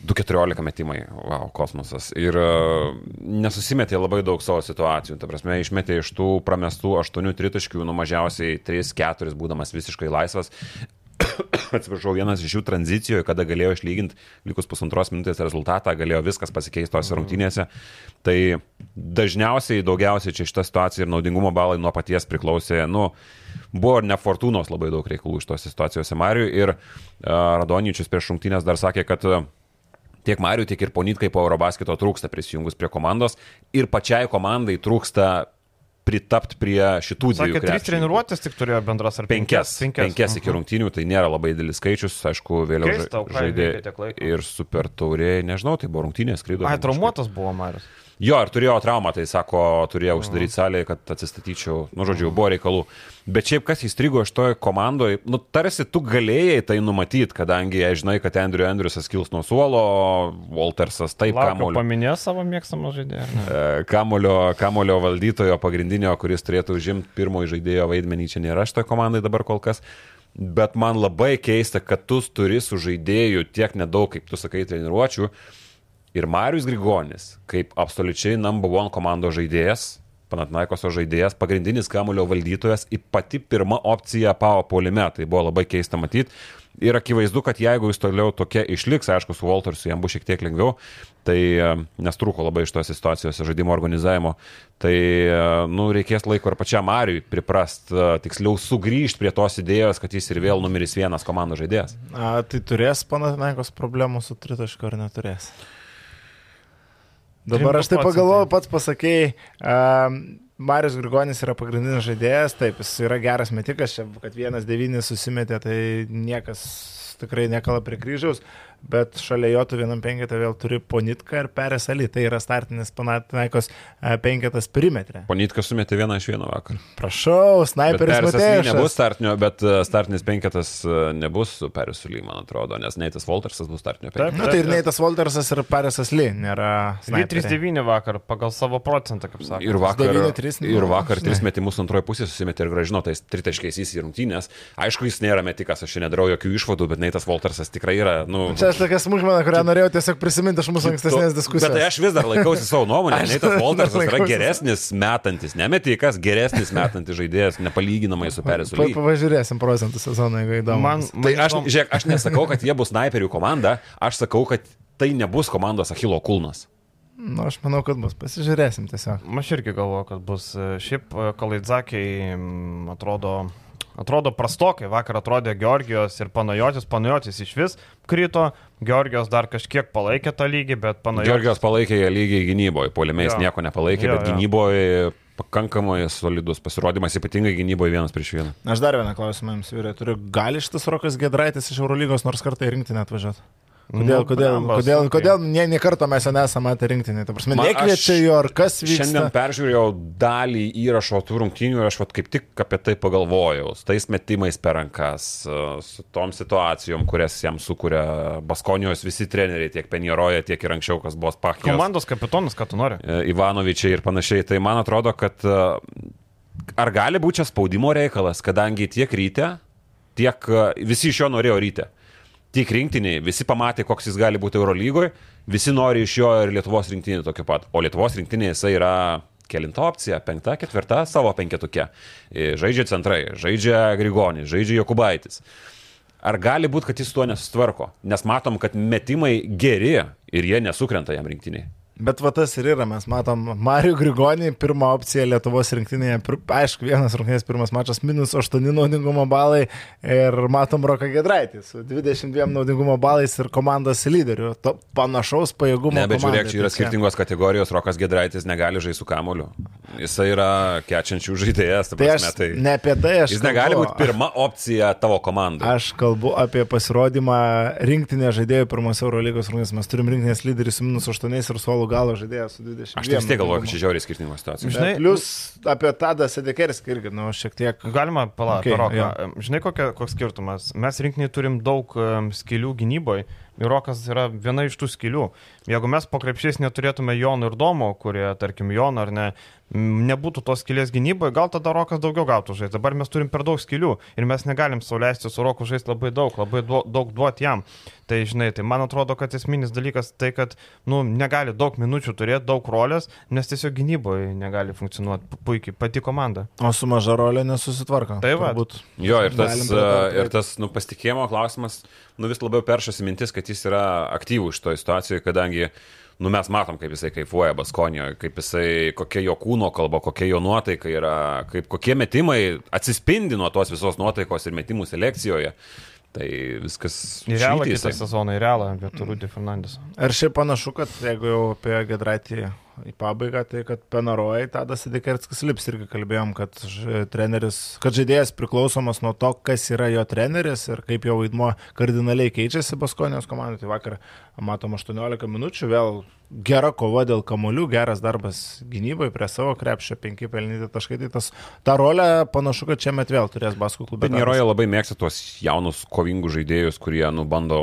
2-14 metimai, wow, kosmosas. Ir uh, nesusimetė labai daug savo situacijų. Ta prasme, išmetė iš tų pramestų 8 tritaškių, nu mažiausiai 3-4 būdamas visiškai laisvas. [COUGHS] atsiprašau, vienas iš jų tranzicijoje, kada galėjo išlyginti likus pusantros minutės rezultatą, galėjo viskas pasikeisti tose rungtynėse. Tai dažniausiai, daugiausiai čia šita situacija ir naudingumo balai nuo paties priklausė, nu, buvo ir ne fortūnos labai daug reikalų iš tos situacijos Mariui ir uh, Radonyčius prieš rungtynės dar sakė, kad uh, tiek Mariui, tiek ir Ponitkai po Eurobasketo trūksta prisijungus prie komandos ir pačiai komandai trūksta pritapti prie šitų dviejų. Sakė, trys treniruotės tik turėjo bendras ar Penkias, penkias, penkias iki Mhm. rungtynių, tai nėra labai didelis skaičius, aišku, vėliau Keista, žaidė ir super taurė, nežinau, tai buvo rungtynės skrydo. Ai, traumuotas buvo Marius. Jo, ir turėjo traumą, tai sako, turėjau užsidaryti salėje, kad atsistatyčiau, nu, žodžiu, buvo reikalų. Bet šiaip kas įstrigo iš toje komandoje, nu, tarsi tu galėjai tai numatyti, kadangi jei žinai, kad Andrew Andriusas kils nuo suolo, Waltersas taip kamulio. paminėjo savo mėgstamą žaidėją. E, Kamulio, kamulio valdytojo pagrindinio, kuris turėtų užimti pirmojo žaidėjo vaidmenį, čia nėra šitoje komandai dabar kol kas. Bet man labai keista, kad tu turi su žaidėju tiek nedaug, kaip tu sakai, treniruočių. Ir Marius Grigonis, kaip absoliučiai number one komandos žaidėjas, Panatnaikoso žaidėjas, pagrindinis kamulio valdytojas, į pati pirma opcija Pavo polime. Tai buvo labai keista matyti. Ir akivaizdu, kad jeigu jis toliau tokia išliks, aišku, su Waltersu jam bus šiek tiek lengviau, tai e, nes trūko labai iš tos situacijos žaidimo organizavimo, tai e, nu, reikės laiko ir pačiam Mariui priprast, e, tiksliau sugrįžti prie tos idėjos, kad jis ir vėl numeris vienas komandos žaidėjas. A, tai turės Panatinaikos problemų su tritašku ar neturės? Dabar aš tai pagalvojau, pats pasakėjai, um, Marius Grigonis yra pagrindinis žaidėjas, taip, jis yra geras metikas, čia, kad vienas devynis susimetė, tai niekas tikrai nekala prie kryžiaus, bet šalia jo tu vienam penketą vėl turi Ponitką ir Perės Ali, tai yra startinis Panatinaikos e, penketas perimetrė. Ponitkas sumetė vieną iš vieno vakar. Prašau, sniperis Lee nebus Matėjas. startinio, bet e, startinis penketas e, nebus su Perisu Ly, man atrodo, nes Neitas Waltersas bus startinio penketas. Na tai ir Neitas Waltersas ir Peresas Ly nėra. Jis 3-9 vakar pagal savo procentą, kaip sakė. Ir vakar, 9-3, nu, ir vakar žinai. tris metimus antroje pusėje susimetė ir gražino tais tritaškiais į rungtynės. Aišku, jis nėra metikas, aš čia nedarau jokių išvadų, bet Neitas Waltersas tikrai yra, nu... Čia aš tokia smulkmena, kurią norėjau tiesiog prisiminti iš mūsų ankstesnės diskusijos. Bet tai aš vis dar laikausi savo nuomonę. [LAUGHS] Aš Neitas dar Waltersas yra geresnis metantis, nemetikas, geresnis metantis žaidėjas, nepalyginamai su Perisu Pa. Pažiūrėsim procentų sezoną, jeigu įdomu. Man, bus. Tai man aš, žiūrėk, aš [LAUGHS] nesakau, kad jie bus snaiperių komanda, aš sakau, kad tai nebus komandos Achilo kulnas. Nu, aš manau, kad bus. Pasižiūrėsim tiesiog. Aš irgi galvoju, kad bus. Šiaip e, Kalaidzakiai mm, atrodo, atrodo prastokai. Vakar atrodė Georgijos ir Panajotis. Panajotis iš vis krito. Georgijos dar kažkiek palaikė tą lygį, bet Panajotis. Georgijos palaikė lygiai gynyboje, polimiais nieko nepalaikė, Jo, bet jo. gynyboje pakankamai solidus pasirodymas, ypatingai gynyboje vienas prieš vieną. Aš dar vieną klausimą jums vyrai turiu. Gali šitas Rokas Gedraitis iš Eurolygos nors kartą į rinktinę atvažiuoti? Kodėl, Nu, kodėl, blembas, kodėl, okei. kodėl ne, ne karto mes jo nesame matę rinktinį. Ta prasme, nekviečia jo, ar kas vyksta. Šiandien peržiūrėjau dalį įrašo tų rungtynių ir aš vat kaip tik apie tai pagalvojau. Su tais metimais per rankas, su tom situacijom, kurias jam sukuria Baskonijos visi treneriai, tiek Penjeroje, tiek ir anksčiau, kas buvo Spachijos. Komandos kapitonas, ką tu nori. E, Ivanovičiai ir panašiai. Tai man atrodo, kad e, ar gali būti čia spaudimo reikalas, kadangi tiek ryte, tiek e, visi iš jo norėjo ryte. Tiek rinktiniai, visi pamatė, koks jis gali būti Eurolygoje, visi nori iš jo ir Lietuvos rinktinį tokio pat. O Lietuvos rinktinė jisai yra kelinta opcija, penkta, ketvirta savo penketuke. E, Žaidžia centrai, žaidžia Grigonis, žaidžia Jokubaitis. Ar gali būti, kad jis tuo nesutvarko? Nes matom, kad metimai geri ir jie nesukrenta jam rinktiniai. Bet va tas ir yra, mes matom Mario Grigonį, pirmą opciją Lietuvos rinktinėje, aišku, vienas rungtynės, pirmas mačas, minus 8 naudingumo balai ir matom Roką Gedraitį su 22 naudingumo balais ir komandos lyderiu, to panašaus pajėgumo. Ne, bet komandai. žiūrėk, čia yra skirtingos kategorijos, Rokas Gedraitis negali žaisti su kamoliu. Jis yra kečiančių žaidėjas, ta Tai prasme, aš tai ne apie tai aš. jis negali kalbu. būti pirma opcija tavo komandai. Aš kalbu apie pasirodymą rinktinė žaidėjų pirmose Eurolygos rungtynėse. Mes turim rinktinės lyderį su minus 8 ir suolų galo žaidėją su 20. Aš tai vis tiek galvoju, kad čia žiauriai skirtingos situacijos. Žinai, plus apie Tadą Sedekerskį irgi, nu, šiek tiek. Galima palaukti, Okay, jo. Žinai, kokia, koks skirtumas? Mes rinkiniai turim daug um, skilių gynyboje. Ir Rokas yra viena iš tų skilių. Jeigu mes po krepšiais neturėtume Jonų ir Domo, kurie, tarkim, Joną ar ne, nebūtų tos skilės gynyboje, gal tada Rokas daugiau gautų žaisti. Dabar mes turim per daug skilių ir mes negalim sauliaisti su Roku žaisti labai daug, labai daug duoti jam. Tai, žinai, tai man atrodo, kad esminis dalykas tai, kad, nu, negali daug minučių turėti, daug rolės, nes tiesiog gynyboje negali funkcionuoti pu- puikiai, pati komanda. O su maža rolė nesusitvarko. Tai va. Turbūt. Jo, ir tas, e, ir tas nu, pasitikėjimo klausimas, nu vis labiau peršasi mintis, kad jis yra aktyvus šitoje situacijoje, kadangi nu, mes matom, kaip jisai kaifuoja Baskonijoje, kaip jisai, kokia jo kūno kalba, kokia jo nuotaika yra, kaip kokie metimai atsispindi nuo tos visos nuotaikos ir metimų selekcijoje. Tai viskas. Į realą kitą jisai. sezoną, į realą, bet Rūdį Fernandes. Ar šiaip panašu, kad jeigu jau apie Gedraitį į pabaigą, tai kad Penarojai Tadas Sedekerskis lips irgi kalbėjom, kad treneris, kad žaidėjas priklausomas nuo to, kas yra jo treneris ir kaip jo vaidmo kardinaliai keičiasi Baskonijos komandai. Tai vakar matom 18 minučių, vėl gera kova dėl kamolių, geras darbas gynybai prie savo krepšio, 5 pelnyti taškai. Tai tas, tą rolę panašu, kad čia met vėl turės Baskų klubas. Bet Neroje labai mėgsta tuos jaunus, kovingus žaidėjus, kurie nu, bando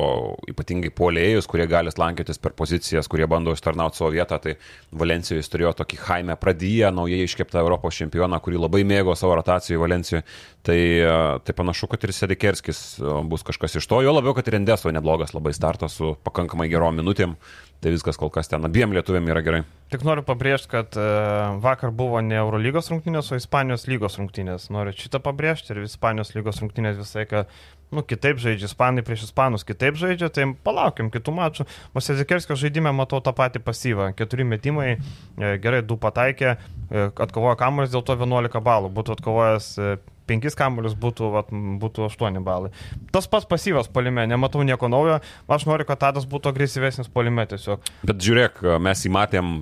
ypatingai polėjus, kurie gali slankiotis per pozicijas, kurie bando ištarnauti savo vietą. Tai Valencijoje jis turėjo tokį Jaime Pradyje, naujai iškeptą Europos čempioną, kurį labai mėgo savo rotacijoje Valencijoje. Tai, tai panašu, kad ir Sedikerskis bus kažkas iš to. Jo labiau, kad ir Endeso neblogas labai startas su pakankamai gerom minutėm. Tai viskas kol kas ten abiem lietuviam yra gerai. Tik noriu pabrėžti, kad e, vakar buvo ne Eurolygos rungtynės, o Ispanijos lygos rungtynės. Noriu šitą pabrėžti ir Ispanijos lygos rungtynės visai, kad, nu, kitaip žaidžia, Ispanai prieš Ispanus kitaip žaidžia, tai palaukim kitų mačų. Mosezikerskio žaidime matau tą patį pasyvą. Keturi metimai, e, gerai, du pataikė, e, atkovojo kamuolys, dėl to 11 balų. Būtų atkovojęs penkis kamuolius, būtų, vat, būtų 8 balai. Tas pats pasyvas polime, nematau nieko naujo. Aš noriu, kad Tadas būtų agresyvesnis polime tiesiog. Bet žiūrėk, mes jį matėm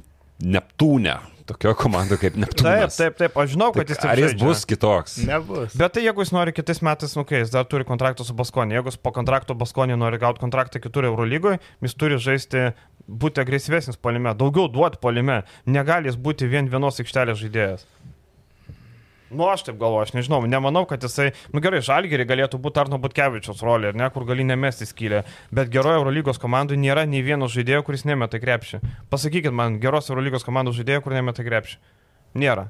Neptūne, tokio komando kaip Taip, Neptūnas. taip, taip, aš žinau, kad jis taip ar jis žaidžia. bus kitoks? Nebus. Bet tai jeigu jis nori kitais metais, nu, kai jis dar turi kontraktą su Baskonė, jeigu jis po kontrakto Baskonė nori gauti kontraktą kitur Eurolygoje, jis turi žaisti, būti agresyvesnis polime, daugiau duoti polime, negali jis būti vien vienos aikštelės žaidėjas. Nu, aš taip galvoju, aš nežinau, nemanau, kad jisai, nu gerai, žalgerį galėtų būti Arno Butkevičiaus rolė, ne, kur gali nemesti skylę, bet geroje Eurolygos komandai nėra nei vieno žaidėjo, kuris nemeta krepšį. Pasakykit man, geros Eurolygos komandos žaidėjo, kur nemeta krepšį. Nėra.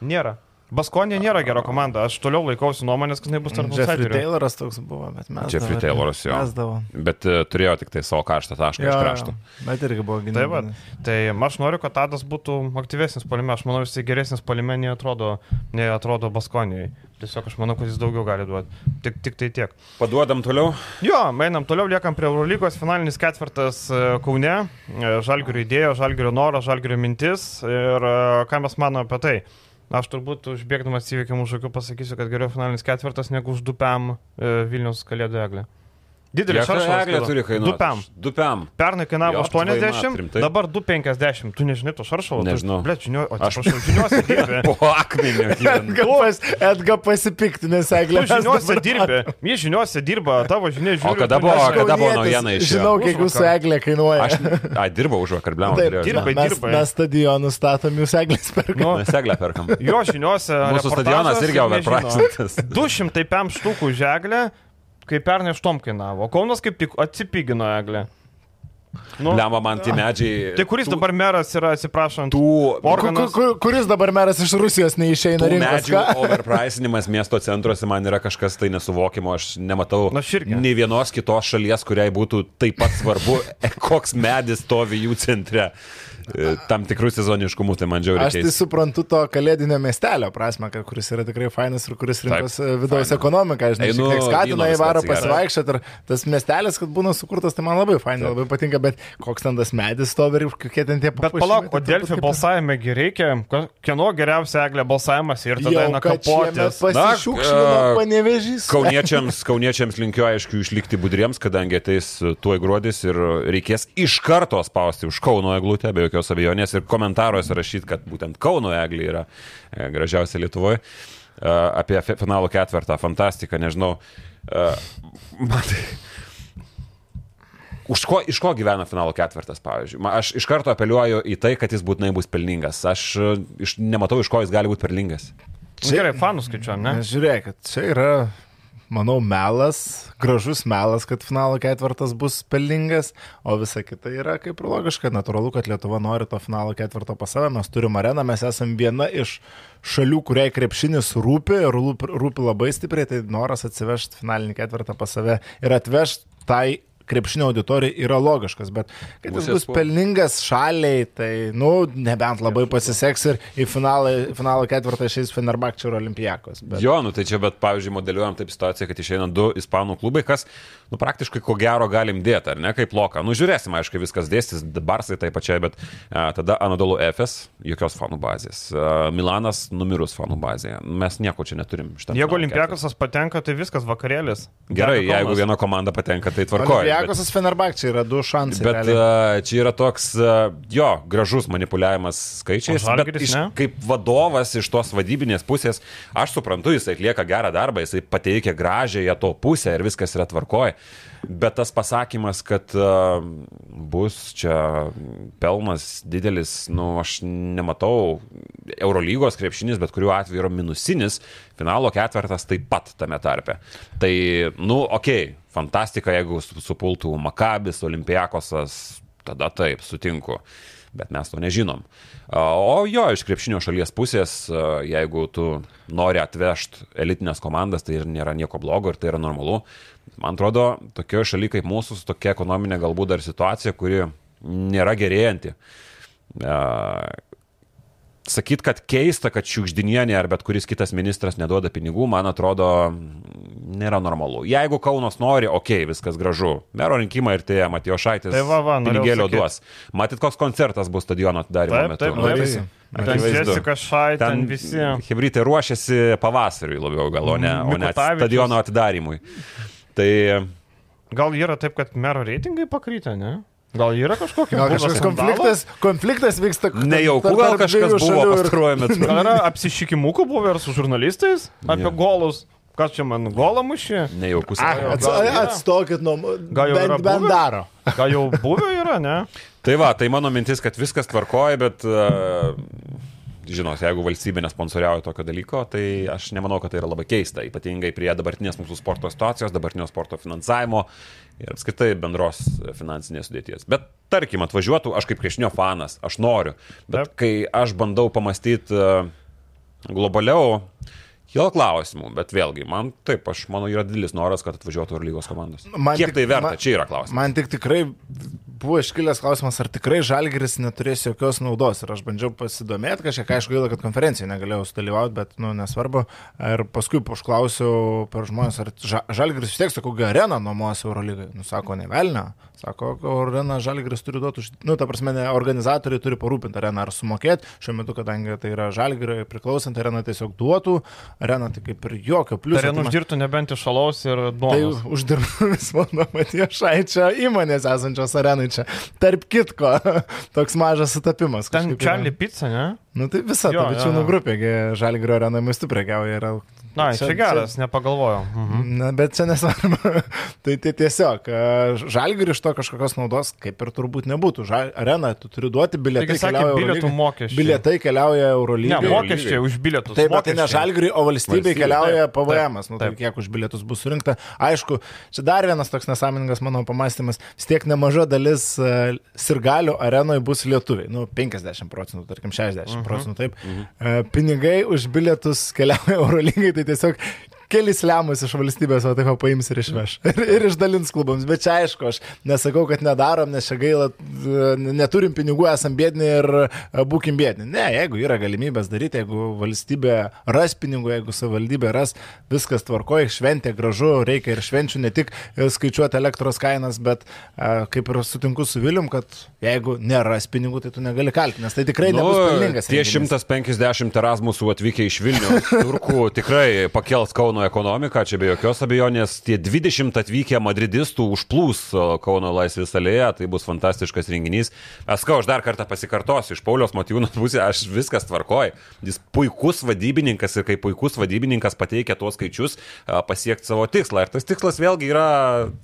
Nėra. Baskonė nėra gera komanda, aš toliau laikausi nuomonės, kad jinai bus tarp Jeffrey outsiderių. Tayloras toks buvo, bet mes. Jeffrey Tayloras, jo. Mesdavo. Bet e, turėjo tik tai savo karštą tašką iš krašto. Bet irgi buvo Tai, va, gynybinis. tai aš noriu, kad Tadas būtų aktyvesnis polime, aš manau, jisai geresnis polime nei atrodo, nei atrodo Baskonijai. Tiesiog aš manau, kad jis daugiau gali duoti. Tik, tik tai tiek. Paduodam toliau. Jo, einam toliau, liekam prie Eurolygos, finalinis ketvirtas e, Kaune, E, Žalgirio idėja, Žalgirio noras, Žalgirio mintis ir ką mes manome apie tai. Aš turbūt užbėgdamas įvykiam už akių pasakysiu, kad geriau finalinis ketvirtas negu už dupam Vilnius kalėdų eglę. Didelis šaršalas. eglė turi kainuoti? Dupiam. Dupiam. Pernai kainavo Jo, tvai, mat, 80, rimtai? dabar 250. Tu nežinai to šaršalo? Nežinau. Ble, žinio, o Aš- žiniuose [LAUGHS] dirbi. Po akmeniu. gyvenu. Edga, pas, Edga pasipiktinęs Tu eglė. žiniuose dirbi. Jie žiniuose dirba, tavo žinia žiūri. O kada tu buvo- kada buvo naujiena išėjo? Žinau, kiek jūsų eglė kainuoja. Aš, a, dirbau už vakar, blem, dirbai, mes, dirbai. mes stadionų statom, jūs eglės perkam. Nu, Mes eglę perkam. jo žiniuose. Mūsų stadionas irgi overpricintas. 200 pem štukų žeglė, kai pernai aštom kainavo. Kaunas kaip tik atsipigino eglę. Nu, Lemba man tie medžiai. tai kuris tų- dabar meras yra, atsiprašant, Tų Ku- organas? ku- ku- Kuris dabar meras iš Rusijos neišeina rinkos? medžių ką? [LAUGHS] overpricinimas miesto centruose man yra kažkas tai nesuvokimo, aš nematau nei vienos kitos šalies, kuriai būtų taip pat svarbu, [LAUGHS] koks medis stovi jų centre. E, Tam tikrų sezoniškumų, tai man džiaugiai. Aš tai suprantu to kalėdinio miestelio prasme, kad kuris yra tikrai fainas ir kuris rinkos e, vidaus faina. ekonomiką, žinai, Einu šiek tiek skatina įvaro pasivaikščioti ir tas miestelis, kad būna sukurtas, tai man labai fainai, labai patinka, bet koks ten tas medis stovi ir kokie ten tie Bet papuošimai, palauk, tai o Delfi turbūt kaip- balsavime reikia, kieno geriausia eglė balsavimas ir tada eina kapotis. pasišiukšlino Na, e, panevežys. Kauniečiams, kauniečiams linkiu aišku išlikti budriems, kadangi ateis tuoj gruodis ir reikės iš karto spausti už Kauno eglutę, be jokios abejonės, ir komentaruose rašyti, kad būtent Kauno eglė yra e, gražiausia Lietuvoje. Apie fi- finalo ketvirtą, fantastika, nežinau. E, Man tai... Už ko, iš ko gyvena finalo ketvirtas, pavyzdžiui? Aš iš karto apeliuoju į tai, kad jis būtinai bus pelningas. Aš e, iš, nematau, iš ko jis gali būti pelningas. Nu, Gerai, fanų skaičiuojam, ne? Žiūrėkit, čia yra, manau, melas, gražus melas, kad finalo ketvirtas bus pelningas, o visa kita yra kaip ir logiška, natūralu, kad Lietuva nori to finalo ketvirto pas save, mes turime areną, mes esame viena iš šalių, kuriai krepšinis rūpi ir rūpi, labai stipriai, tai noras atsivežti finalinį ketvirtą pas save ir atvežti tai krepšinio auditorijai yra logiškas, bet kad jis bus pelningas šaliai, tai, nu, nebent labai pasiseks ir į finalą, finalo ketvirtą išeis Fenerbakčio ir Olimpijakos. Bet... Jo, nu tai čia, bet pavyzdžiui, modeliuojam taip situaciją, kad išeina du ispanų klubai, kas, nu praktiškai ko gero galim dėti, ar ne, kaip loka. Nu žiūrėsim, aišku, viskas dėstys, Barsai taip pačiai, bet a, tada Anadolu Efes, jokios fanų bazės. A, Milanas numirus fanų bazėje. Mes nieko čia neturim. Jeigu finalo Olimpiakosas patenka, tai viskas vakarėlis. Gerai, jeigu viena komanda patenka, tai tvarkoja. Olimpijakosas Fenerbakčia yra du šansai. Bet realiai. čia yra toks, jo, gražus manipuliavimas skaičiais. Bet Žalgiris iš, ne? kaip vadovas iš tos vadybinės pusės, aš suprantu, jisai atlieka gerą darbą, jisai pateikia gražiąją to pusę ir viskas yra tvarkoje. Bet tas pasakymas, kad uh, bus čia pelnas didelis, nu, aš nematau. Eurolygos krepšinis, bet kuriuo atveju yra minusinis, finalo ketvirtas taip pat tame tarpe. Tai, nu, okei, okay, fantastika, jeigu su- supultų Makabis, Olimpiakosas, tada taip, sutinku. Bet mes to nežinom. A, O jo, iš krepšinio šalies pusės, a, jeigu tu nori atvežti elitinės komandas, tai ir nėra nieko blogo ir tai yra normalu. Man atrodo, tokioje šalyje kaip mūsų, su tokia ekonominė galbūt dar situacija, kuri nėra gerėjanti. A, Sakyt, kad keista, kad Šiukždinienė ar bet kuris kitas ministras neduoda pinigų, man atrodo, nėra normalu. Jeigu Kaunas nori, okei, okay, viskas gražu. Mero rinkimai ir tai Matijo Šaitis Tai va, va, pinigėlio duos. Matyt, koks koncertas bus stadiono atidarimo Taip, metu. taip, taip. visi. Ten. Jessica Šai, ten visi. Hebrytė ruošiasi pavasariui labiau gal, o ne, o ne stadiono atidarimui. Tai Gal yra taip, kad mero reitingai pakrytė, ne? Gal yra kažkokia Gal kažkoks konfliktas, konfliktas vyksta. nejauku tarp- gal kažkas buvo pastaruoju metu. Gal yra apsišykimukų buvo ir su žurnalistais apie Jo. golus? Kas čia man golą mušė? Nejaukus. Ats, atstokit nuo... Gal jau bent, bent buvę? daro. Gal jau buvę yra, ne? Tai va, tai mano mintis, kad viskas tvarkoja, bet, uh, žinot, jeigu valstybė nesponsoriauja tokio dalyko, tai aš nemanau, kad tai yra labai keista, ypatingai prie dabartinės mūsų sporto situacijos, dabartinio sporto finansavimo ir apskritai bendros finansinės sudėties. Bet tarkim, atvažiuotų, aš kaip krešinio fanas, aš noriu, bet Taip. kai aš bandau pamastyti uh, globaliau, Kilo klausimų, bet vėlgi, man taip, aš manau, yra didelis noras, kad atvažiuotų ir lygos komandos. Man Kiek tik- tai verta, man- čia yra klausimas. Man tik tikrai buvo iškilęs klausimas, ar tikrai Žalgiris neturės jokios naudos. Ir aš bandžiau pasidomėti, kažkiek, aišku, gaila, kad konferencijoje negalėjau sudalyvauti, bet, nu, nesvarbu. Ir paskui užklausiau per žmonės, ar Žalgiris vis tiek, sakau, areną nuomos Eurolygai. Nu, sako, ne velnio. Sako, areną Žalgiris turi duoti, nu, ta prasme, organizatoriai turi parūpinti areną ar sumokėti. Šiuo metu, kadangi tai yra Žalgirio priklausant, arena tiesiog duotų, arena tai kaip ir jokio pliuso. Arena uždirbtų nebent iš šalos ir nuomos. Tai uždirbtų [LAUGHS] vis mano Matijos Šaičio įmonės esančios arenai čia. Tarp kitko, [LAUGHS] toks mažas sutapimas. Ten Charlie Pizza, ne? Nu tai visa ta bičiūnų grupė, Žalgirio arena maistu prekiauja ir Na, čia, čia geras, čia, nepagalvojau. Mhm. Na, bet čia nesvarbu. [LAUGHS] tai, tai tiesiog, žalgiri iš to kažkokios naudos kaip ir turbūt nebūtų. Žal, arena, tu turi duoti bilietai. Tai keliauja bilietų mokesčiai. Bilietai keliauja Eurolygai. Ne, mokesčiai už bilietus. Taip, bet tai ne žalgiri, o valstybei keliauja PVM. Nu, tai kiek už bilietus bus surinkta. Aišku, čia dar vienas toks nesąmoningas mano pamastymas. Vis tiek nemaža dalis uh, sirgalių arenoje bus lietuviai. Nu, 50 procentų, tarkim 60 mhm. procentų. Taip. Mhm. Uh, pinigai už bilietus keliauja [LAUGHS] Eurolygai. Tai tiesiog kelis lemus iš valstybės, o taip paims ir išveš. Ir, ir išdalins klubams. Bet čia aišku, aš nesakau, kad nedarom, nes čia gaila, neturim pinigų, esam bėdini ir e, būkim bėdini. Ne, jeigu yra galimybės daryti, jeigu valstybė ras pinigų, jeigu savivaldybė ras, viskas tvarkoja, šventė gražu, reikia ir švenčių, ne tik e, skaičiuoti elektros kainas, bet e, kaip ir sutinku su Vilium, kad jeigu neras pinigų, tai tu negali kaltinti, nes tai tikrai nu, nebus pelningas. Tie 150 Erasmusų atvykę iš Vilnių, turkų tikrai pakels Kauno ekonomiką, čia be jokios abejonės, tie 20 atvykę madridistų užplūs Kauno laisvės alėje, tai bus fantastiškas renginys. Eskau, aš dar kartą pasikartosiu, iš Paulios Matijūno pusės aš viskas tvarkoju. Jis puikus vadybininkas ir kaip puikus vadybininkas pateikia tuos skaičius pasiekti savo tikslą. Ir tas tikslas vėlgi yra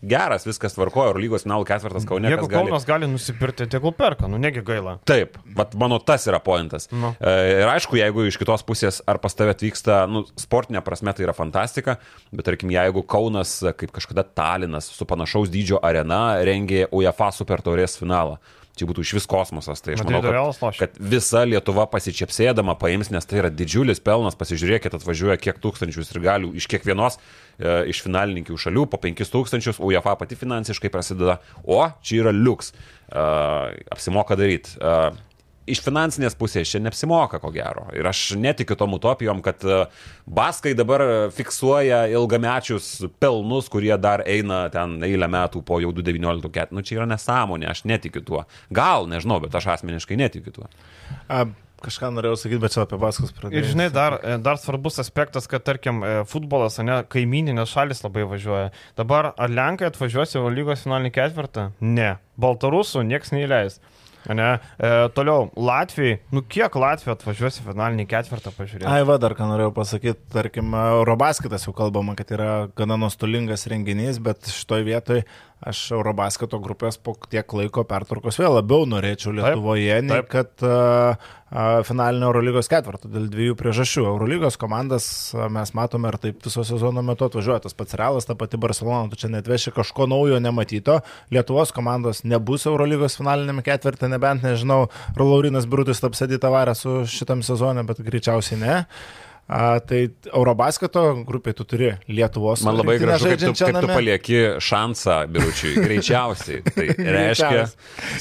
geras, viskas tvarkoju, ir lygos finalų ketvirtas Kaune. Jeigu Kaunas gali, gali nusipirkti, tegul perka, nu negi gaila. Taip, bet mano tas yra pointas. Nu. E, ir aišku, jeigu iš kitos pusės ar pas tave atvyksta, nu, sportinė prasme tai yra fantastika fantastika, bet tarkim, jeigu Kaunas, kaip kažkada Talinas su panašaus dydžio arena rengė UEFA Super Taurės finalą, čia būtų iš vis kosmosas. Tai aš manau, kad, kad visa Lietuva pasičiapsėdama paims, nes tai yra didžiulis pelnas. Pasižiūrėkit, atvažiuoja kiek tūkstančių ir galių iš kiekvienos e, iš finalininkių šalių, po 5000, UEFA pati finansiškai prasideda, o čia yra liuks. E, apsimoka daryti. E, iš finansinės pusės čia neapsimoka, ko gero. Ir aš netikiu tom utopijom, kad e, Baskai dabar fiksuoja ilgamečius pelnus, kurie dar eina ten eilę metų po jau 2019 ketų. Nu, čia yra nesąmonė, aš netikiu tuo. Gal, nežinau, bet aš asmeniškai netikiu tuo. A, kažką norėjau sakyti, bet čia apie Baskus pradėjau. Ir žinai, dar, e, dar svarbus aspektas, kad tarkim e, futbolas, ne, kaimininės šalis labai važiuoja. Dabar ar Lenkai atvažiuos į lygos finalinį ketvirtą? Ne. Baltarusų nieks neįleis. Ne, e, toliau, Latvijai, nu kiek Latvija atvažiuos į finalinį ketvirtą pažiūrėti? Ai, va, dar ką norėjau pasakyti, tarkim, Eurobasketas jau kalbama, kad yra gana nuostolingas renginys, bet šitoj vietoj aš Eurobasketo grupės po tiek laiko pertvarkos vėl labiau norėčiau Lietuvoje, taip, taip. nei kad uh, finalinio Eurolygos ketvirto dėl dviejų priežasčių. Eurolygos komandas mes matome ir taip viso sezono metu atvažiuoja tas pats Realas, ta pati Barcelona, tu čia netveši kažko naujo nematyto. Lietuvos komandos nebus Eurolygos finalinėme ketvirtą, nebent nežinau, Laurinas Brutus taps Edita Varą su šitam sezonė, bet greičiausiai ne. Uh, A, tai Eurobasketo grupė tu turi Lietuvos. Man labai gražu, kaip tu, kaip tu palieki šansą biručiui. Greičiausiai. [LAUGHS] Tai reiškia.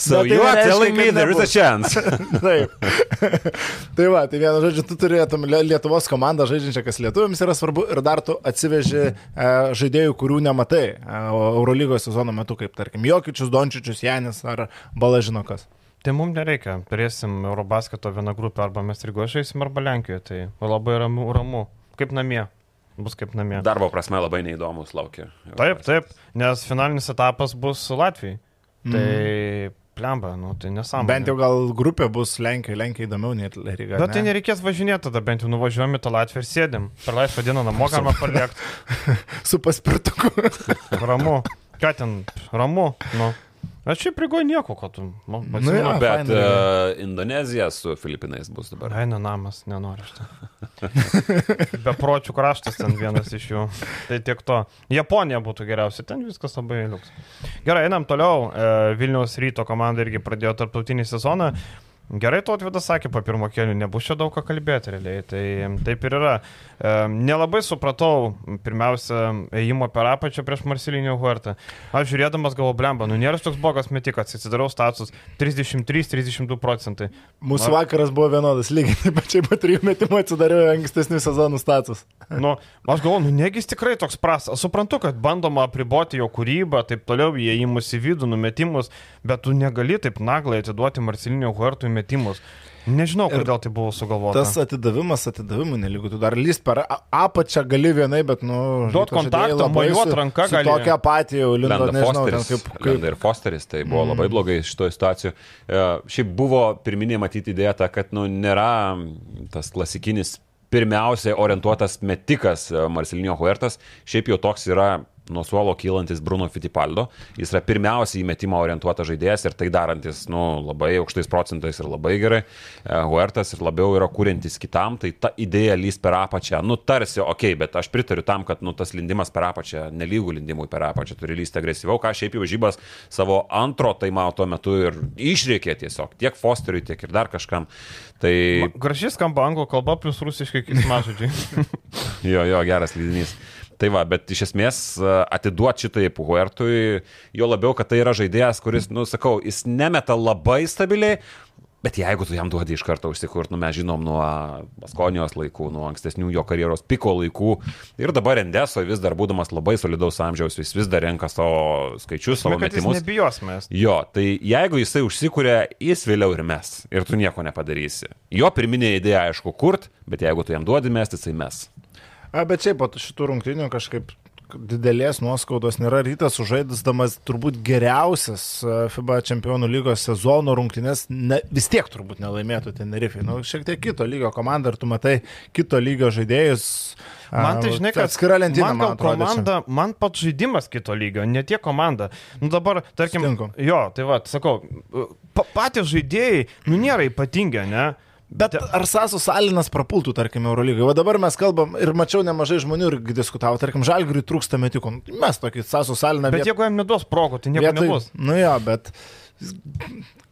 So tai you are telling me there is a chance. [LAUGHS] Taip. tai va, tai vienu žodžiu, tu turėtum Lietuvos komandą žaidžiančią, kas lietuviams yra svarbu, ir dar tu atsiveži e, žaidėjų, kurių nematai e, Eurolygos sezono metu, kaip tarkim Jokičius, Dončičius, Janis ar Balažinokas. Tai mums nereikia, turėsim Eurobasketo vieną grupę arba mes Rygoje žaisim arba Lenkijoje, tai labai ramu, ramu, kaip namie. Bus kaip namie. Darbo prasme labai neįdomus laukia. Taip, taip, nes finalinis etapas bus Latvijai. Mm. Tai plemba, nu, tai nesąmonė. Bent jau gal grupė bus Lenkija, Lenkija įdomiau nei Ryga. Bet tai nereikės važinėti tada, bent jau nuvažiuojame tą Latviją ir sėdim. Per laisvą dieną namo galima paliekti. [LAUGHS] Su paspirtuku. ramu. Ką ten? Ramu. Nu. Aš šiaip prigoju nieko, ko tu. Nu, nu, ja, bet fainai, uh, Indonezija su Filipinais bus dabar. Eina namas, nenoriu aš ten. [LAUGHS] Bepročių kraštas ten vienas iš jų. Tai tiek to. Japonija būtų geriausia, ten viskas labai liuks. Gerai, einam toliau. E, Vilniaus ryto komanda irgi pradėjo tarptautinį sezoną. Gerai, to atvedas sakė, po pirmo kelių nebus čia daug ką kalbėti realiai. Tai taip ir yra. E, nelabai supratau, pirmiausia, ėjimo per apačią prieš Marcelinio Huertą. Aš žiūrėdamas galvo blemba, nu nėra toks blogas metikas, atsidarau status 33-32 procentai. Mūsų vakaras buvo vienodas, [LAUGHS] lygiai taip pačiai po trijų metimų atsidariau ankstesnių sezonų status. [LAUGHS] Nu, aš galvoju, nu negis tikrai toks prastas. Suprantu, kad bandoma apriboti jo kūrybą, taip toliau įėjimus į vidų, numetimus, bet tu negali taip naglai atiduoti Marcelinio Huertui metimus. Nežinau, kodėl tai buvo sugalvota. Tas atidavimas atidavimui nelygu, tu dar lyst per apačią gali vienai, bet, nu... Duot kontaktą, mojuot su gali. Tokia patį jau lindo, nežinau, ten Fosteris, kaip... kaip... kaip Lenda ir Fosteris, tai buvo mm. labai blogai šitoje situacijoje. E, Šiaip buvo pirminė matyti idėja ta, kad nu, nėra tas klasikinis pirmiausiai orientuotas metikas e, Marcelinio Huertas, šiaip jau toks yra nuo suolo kylantis Bruno Fittipaldo. Jis yra pirmiausiai į metimą orientuotas žaidėjas ir tai darantis nu, labai aukštais procentais ir labai gerai. E, Huertas ir labiau yra kūrintis kitam, tai ta idėja lys per apačią, nu tarsi, okei, okay, bet aš pritariu tam, kad nu, tas lindimas per apačią, nelygų lindimui per apačią, turi lysti agresyviau, ką šiaip jau žybas savo antro taimauto metu ir išriekė tiesiog, tiek Fosteriui, tiek ir dar kažkam. Tai Gražiai skamba anglų kalba plus rusiškai kismažodžiai. [LAUGHS] jo, jo, geras lydinys. Tai va, bet iš esmės atiduoti šitai Puertui, jo labiau, kad tai yra žaidėjas, kuris, nu, sakau, jis nemeta labai stabiliai, Bet jeigu tu jam duodi iš karto užsikurt, nu mes žinom nuo Baskonijos laikų, nuo ankstesnių jo karjeros piko laikų ir dabar Endeso vis dar būdamas labai solidaus amžiaus, jis vis dar renka savo skaičius, savo Bet jis metimus. nebijos mes. Jo, tai jeigu jisai užsikūrė, jis vėliau ir mes. Ir tu nieko nepadarysi. Jo pirminė idėja, aišku, kurt, bet jeigu tu jam duodi mes, jisai mes. A, bet šiaip po šitų rungtynių kažkaip didelės nuoskaudos nėra rytas sužaiddamas turbūt geriausias FIBA čempionų lygos sezono rungtynės, ne, vis tiek turbūt nelaimėtų Tenerifei. Nu, šiek tiek kito lygio komanda ir tu matai kito lygio žaidėjus. Man tai žinai, kad atskira lentyna, man, man gal atrodo. čia. komanda, man pats žaidimas kito lygio, ne tiek komanda. Nu dabar, tarkim, Sutinku. jo, tai va, sakau, pa, patys žaidėjai, nu nėra ypatingi, ne? Bet ar Sasu Salinas prapultų, tarkim, Eurolygai? O dabar mes kalbam ir mačiau nemažai žmonių irgi diskutavo, tarkim, Žalgiriui trūksta metikų. Mes tokį Sasu Saliną Bet jeigu jam neduos progų, tai nieko nebus. Nu jo, bet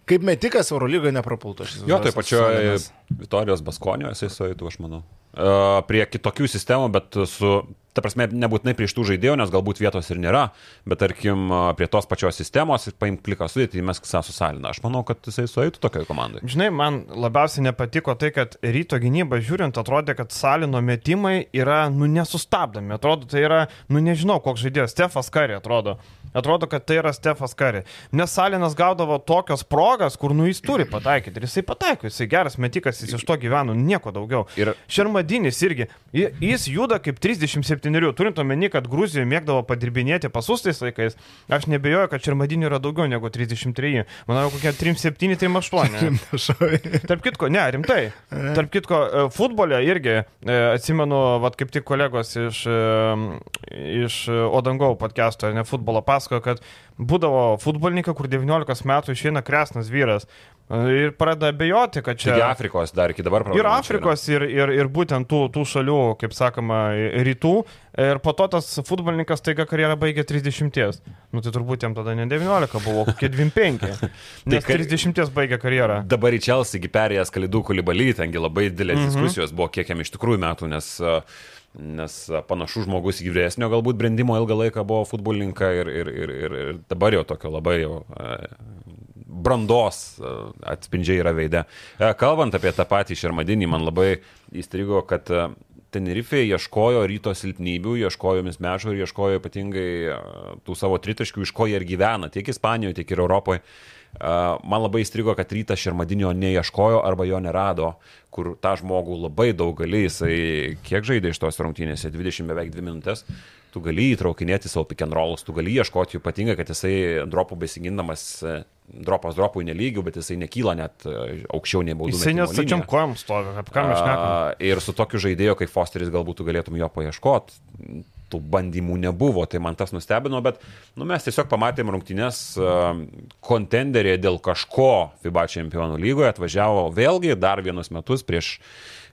kaip metikas Eurolygai neprapultų. Jo, tai pačioje. Vitorijos Baskonio jisai sueitų, aš manau. E, Prie kitokių sistemų, bet su, ta prasme, nebūtinai prieš tų žaidėjų, nes galbūt vietos ir nėra, bet tarkim, prie tos pačios sistemos ir paimk pliką sudėtį, mes Sasu Saliną. Aš manau, kad jisai sueitų tokiai komandai. Žinai, man labiausiai nepatiko tai, kad ryto gynybą žiūrint, atrodė, kad Salino metimai yra, nu, nesustabdomi. Atrodo, tai yra, nu, nežinau, koks žaidėjas, Stefas Kari atrodo. Atrodo, kad tai yra Stefas Kari. Nes Salinas gaudavo tokios progas, kur, nu, jis turi pataikyti. Ir jisai pataiko, jisai geras metikas, jis iš to gyveno, nieko daugiau. Ir- Šermadinis irgi, Ji- jis juda kaip 37, turint omeny, kad Gruzijoje mėgdavo padirbinėti pasus tais laikais. Aš nebejoju, kad Šermadinių yra daugiau negu 33. Manau, kokie 37, 38. Šau- Tarp kitko, ne, rimtai. Tarp kitko, e, futbole irgi e, atsimenu, vad kaip tik kolegos iš, e, iš Odangau podcast'o, ne futbolo pasakojo, kad būdavo futbolininkai, kur 19 metų išeina kresnas vyras ir pradeda abejoti, kad Čia čia... Afrikos dar iki dabar Ir čia yra. Afrikos, ir, ir, ir būtent tų, tų šalių, kaip sakoma, rytų. Ir po to tas futbolininkas taiga karjerą baigė 30. Nu tai turbūt jam tada ne 19 buvo, kokie 25. [LAUGHS] Nes kar- 30 baigė karjerą. Dabar į Čelsį perėjęs Kalidų Kulibalį, tengi labai didelės Mhm. diskusijos buvo, kiek jam iš tikrųjų metų, nes, a, nes panašus žmogus į vyresnio galbūt brandimo ilgą laiką buvo futbolininką ir, ir, ir, ir, ir dabar jau tokio labai jau brandos atspindžiai yra veide. A, Kalbant apie tą patį Šermadinį, man labai įstrigo, kad Tenerife ieškojo ryto silpnybių, ieškojo mismešų ir ieškojo ypatingai tų savo tritaškių, iš ko jie ir gyvena, tiek Ispanijoje, tiek ir Europoje. Man labai įstrigo, kad rytas Šermadinio neieškojo arba jo nerado, kur tą žmogų labai daug gali, jisai kiek žaidė iš tos rungtynėse, 20 beveik 2 minutės, tu gali įtraukinėti savo pick and rollus, tu gali ieškoti jų ypatingai, kad jisai dropų besigindamas, e, dropas dropui nelygių, bet jisai nekyla net e, aukščiau nei baudų. Jisai net linija. kojam stovi, apie ką mes šnekame. Ir su tokiu žaidėju kaip Fosteris galbūt tu galėtum jo paieškoti. Tų bandymų nebuvo, tai man tas nustebino, bet nu, mes tiesiog pamatėm rungtynės a, kontenderė dėl kažko FIBA čempionų lygoje atvažiavo vėlgi dar vienus metus prieš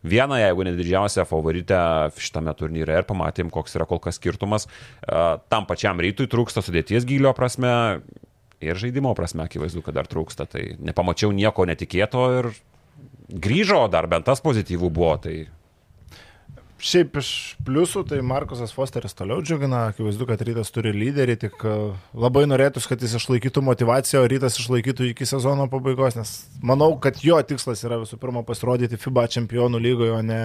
vieną, jeigu ne didžiausią favoritę šitame turnyre ir pamatėm, koks yra kol kas skirtumas. A, Tam pačiam rytui trūksta sudėties gylio prasme, ir žaidimo prasme akivaizdu, kad dar trūksta. Tai nepamačiau nieko netikėto ir grįžo, dar bent tas pozityvų buvo. Tai Šiaip iš pliusų, tai Markusas Fosteris toliau džiugina, akivaizdu, kad rytas turi lyderį, tik e, labai norėtųsi, kad jis išlaikytų motivaciją, o rytas išlaikytų iki sezono pabaigos, nes manau, kad jo tikslas yra visų pirma pasirodyti FIBA čempionų lygoje, o ne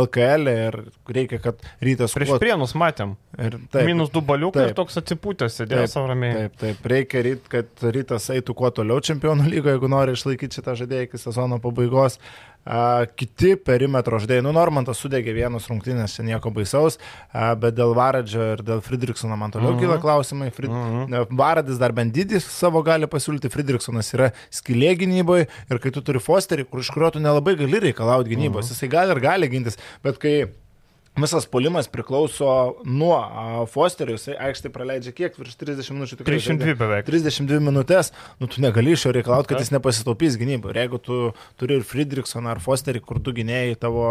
LKL ir reikia, kad rytas... Prieš prienus matėm. Ir taip, Minus du baliukai ir toks atsipūtęs, sėdėjo savo ramiai. Taip, taip, reikia, ryt, kad rytas eitų kuo toliau čempionų lygoje, jeigu nori išlaikyti šitą žaidėją iki sezono pabaigos. A, kiti perimetro žaidėjai, nu Normantas sudegė vienus rungtynės, nieko baisaus, a, bet dėl Varadžio ir dėl Friedrichsono man toliau uh -huh. kyla mhm. klausimai. Frid... Uh mhm. -huh. Varadis dar bent didis savo gali pasiūlyti, Friedrichsonas yra skilė gynyboje ir kai tu turi Fosterį, kur iš kurio tu nelabai gali reikalauti gynybos, uh mhm. -huh. jisai gali ir gali gintis, bet kai Visas polimas priklauso nuo Fosterio, jisai aikštė praleidžia kiek, virš 30 minučių. 32 beveik. 32 minutės, nu tu negali iš jo reikalauti, kad jis nepasitaupys gynybą. Ir jeigu tu turi ir Friedrichsoną ar Fosterį, kur du gynėjai tavo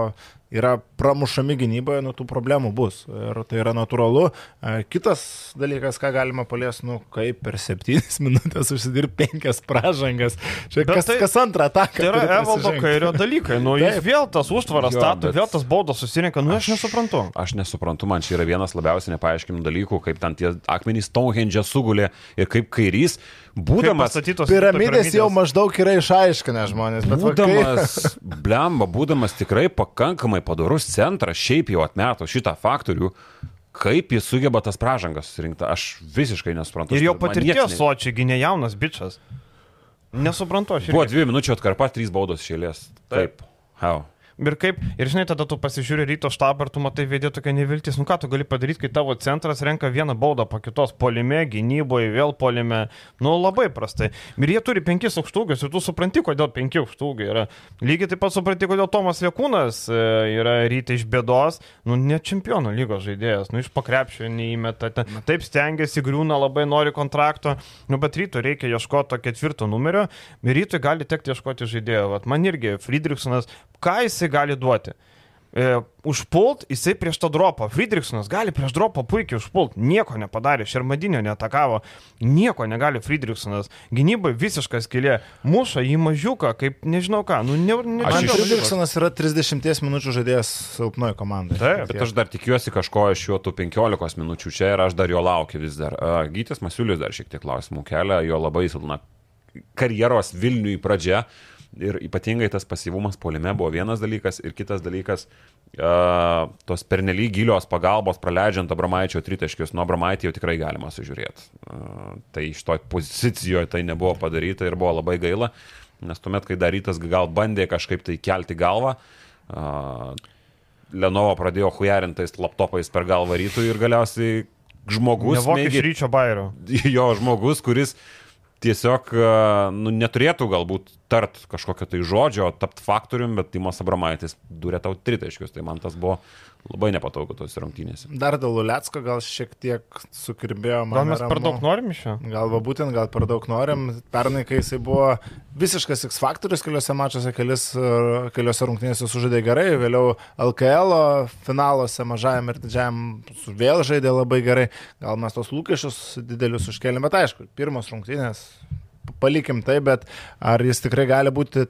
yra pramušami gynyboje, nu tų problemų bus. Ir tai yra natūralu. E, kitas dalykas, ką galima palies, nu kaip per septynis [LAUGHS] minutės užsidirbti penkias pražangas. Čia kas, tai, kas antrą ataką. Tai yra Evaldo kairio dalykai. Nu, jis vėl tas užtvaras stato, bet... vėl tas baudas susirinka. Nu, aš, aš nesuprantu. Aš nesuprantu, man čia yra vienas labiausiai nepaaiškinamų dalykų, kaip ten tie akmenys Stonehenge sugulė ir kaip kairys Būdamas piramidės jau maždaug yra išaiškinę žmonės. Būdamas, [LAUGHS] blemba, būdamas tikrai pakankamai padorus centras, šiaip jau atmeto šitą faktorių, kaip jis sugeba tas pražangas surinkti, aš visiškai nesuprantu. Ir jo patirties sočiai, gynė jaunas bičias. Nesuprantu, aš. Buvo dvi minučių atkarpa, trys baudos šėlės. Taip. Taip. How? Ir kaip, ir žinai, tada tu pasižiūri ryto štabą ir tu matai vėdė tokia neviltis. Nu ką tu gali padaryti, kai tavo centras renka vieną baudą po kitos polime, gynyboje, vėl polime. Nu labai prastai. Ir jie turi penkis aukštūgius ir tu supranti, kodėl penki aukštūgiai yra. Lygiai taip pat supranti, kodėl Tomas Lekūnas e, yra ryte iš bėdos. Nu ne čempionų lygos žaidėjas, nu iš pakrepšio neįmeta. Taip stengiasi, griūna, labai nori kontrakto. Nu bet ryto reikia ieškoti to ketvirto numerio. Ir rytui gali tekti ieškoti žaidėjo. Vat man irgi Friedrichsonas, ką jisai gali duoti. E, užpult jisai prieš tą dropą. Friedrichsonas gali prieš dropą puikiai užpult. Nieko nepadarė. Šermadinio netakavo. Nieko negali Friedrichsonas. Gynybai visiškas kilė. Muša į mažiuką, kaip nežinau ką. Nu, ne, ne, aš iš Friedrichsonas yra 30 minučių žaidėjas silpnoji komandai. Taip, bet aš dar tikiuosi kažko iš jo tų 15 minučių čia ir aš dar jo laukiu vis dar. Gytis Masiulis dar šiek tiek klausimų kelia. Jo labai silpna karjeros Vilniui pradžia. Ir ypatingai tas pasyvumas polime buvo vienas dalykas ir kitas dalykas, uh, tos pernelyg gilios pagalbos praleidžiant Abramaičio tritaškius, nuo Abramaitį jau tikrai galima sužiūrėti. Uh, tai iš to pozicijoje tai nebuvo padaryta ir buvo labai gaila, nes tuomet, kai darytas gal bandė kažkaip tai kelti galvą, uh, Lenovo pradėjo hujarintais laptopais per galvą rytų ir galiausiai žmogus. Ne vokiečių mėgi... ryčio bairo. [LAUGHS] Jo, žmogus, kuris tiesiog nu, neturėtų galbūt tart kažkokio tai žodžio, tapti faktorium, bet Timas Abramaitis durė tau tritaškius, tai man tas buvo labai nepatogu tos rungtynėse. Dar dėl Lulecko gal šiek tiek sukirbėjo man. Gal mes per daug norim iš jo? Gal va, būtent, gal per daug norim. Pernai, kai jisai buvo visiškas X faktorius keliose mačiuose, kelis, keliose rungtynėse sužaidė gerai, vėliau LKL finaluose mažajam ir didžiajam vėl žaidė labai gerai. Gal mes tos lūkesčius didelius užkėlėme, bet aišku, pirmos rungtynės palikim tai, bet ar jis tikrai gali būti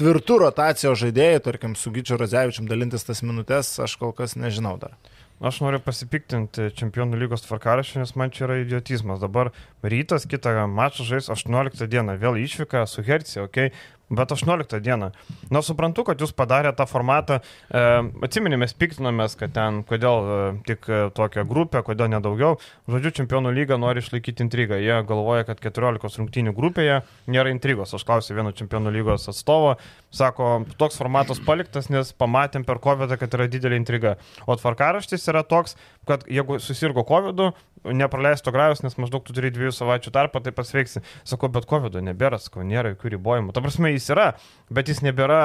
tvirtų rotacijos žaidėjų, tarkim, su Gyčiu Radzevičiam dalintis tas minutės, aš kol kas nežinau dar. Aš noriu pasipiktinti čempionų lygos tvarkaraščių, nes man čia yra idiotizmas. Dabar rytas kitą mačą žais 18 dieną, vėl išvyka su Hercija, okei, okay? Bet 18 dieną. Na, suprantu, kad jūs padarė tą formatą. E, Atsiminėmės, piktinomės, kad ten, kodėl e, tik e, tokia grupė, kodėl nedaugiau. Žodžiu, čempionų lyga nori išlaikyti intrigą. Jie galvoja, kad 14 rungtynių grupėje nėra intrigos. Aš klausiu vieno čempionų lygos atstovo. Sako, toks formatas paliktas, nes pamatėm per COVID, kad yra didelė intriga. O tvarkaraštis yra toks, kad jeigu susirgo COVID, nepraleisto grajus, nes maždaug tu turi dviejų savaičių tarpą, tai pasveiksi. Sako, bet COVID nebėra, sako, nėra jokių ribojimų. Ta prasme, jis yra, bet jis nebėra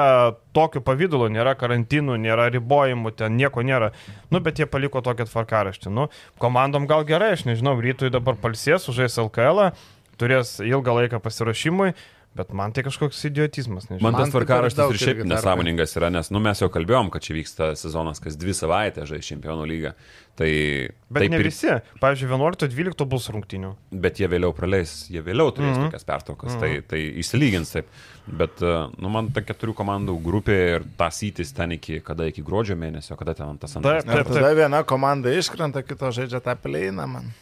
tokio pavydalu, nėra karantinų, nėra ribojimų, ten nieko nėra. Nu, bet jie paliko tokį tvarkaraštį. Nu, komandom gal gerai, aš nežinau, rytui dabar palsės, užais LKL, turės ilgą laiką pasirašymui. Bet man tai kažkoks idiotizmas, nežinau. Man tas tai tvarkaraštis ir šiaip nesąmoningas yra, nes, nu, mes jau kalbėjom, kad čia vyksta sezonas kas dvi savaitės žais čempionų lygą. Tai, Bet taip ne visi. Pavyzdžiui, 11-12 bus rungtinių. Bet jie vėliau praleis, jie vėliau turės mm Mhm. -hmm. tokias pertraukas, mm -hmm. tai, tai išsilygins taip. Bet, e, nu, man ta keturių komandų grupė ir tas įtis ten iki, kada iki gruodžio mėnesio, kada ten tas antras. Taip, Ir tada viena komanda iškrenta, kito žaidžia tą pleiną man.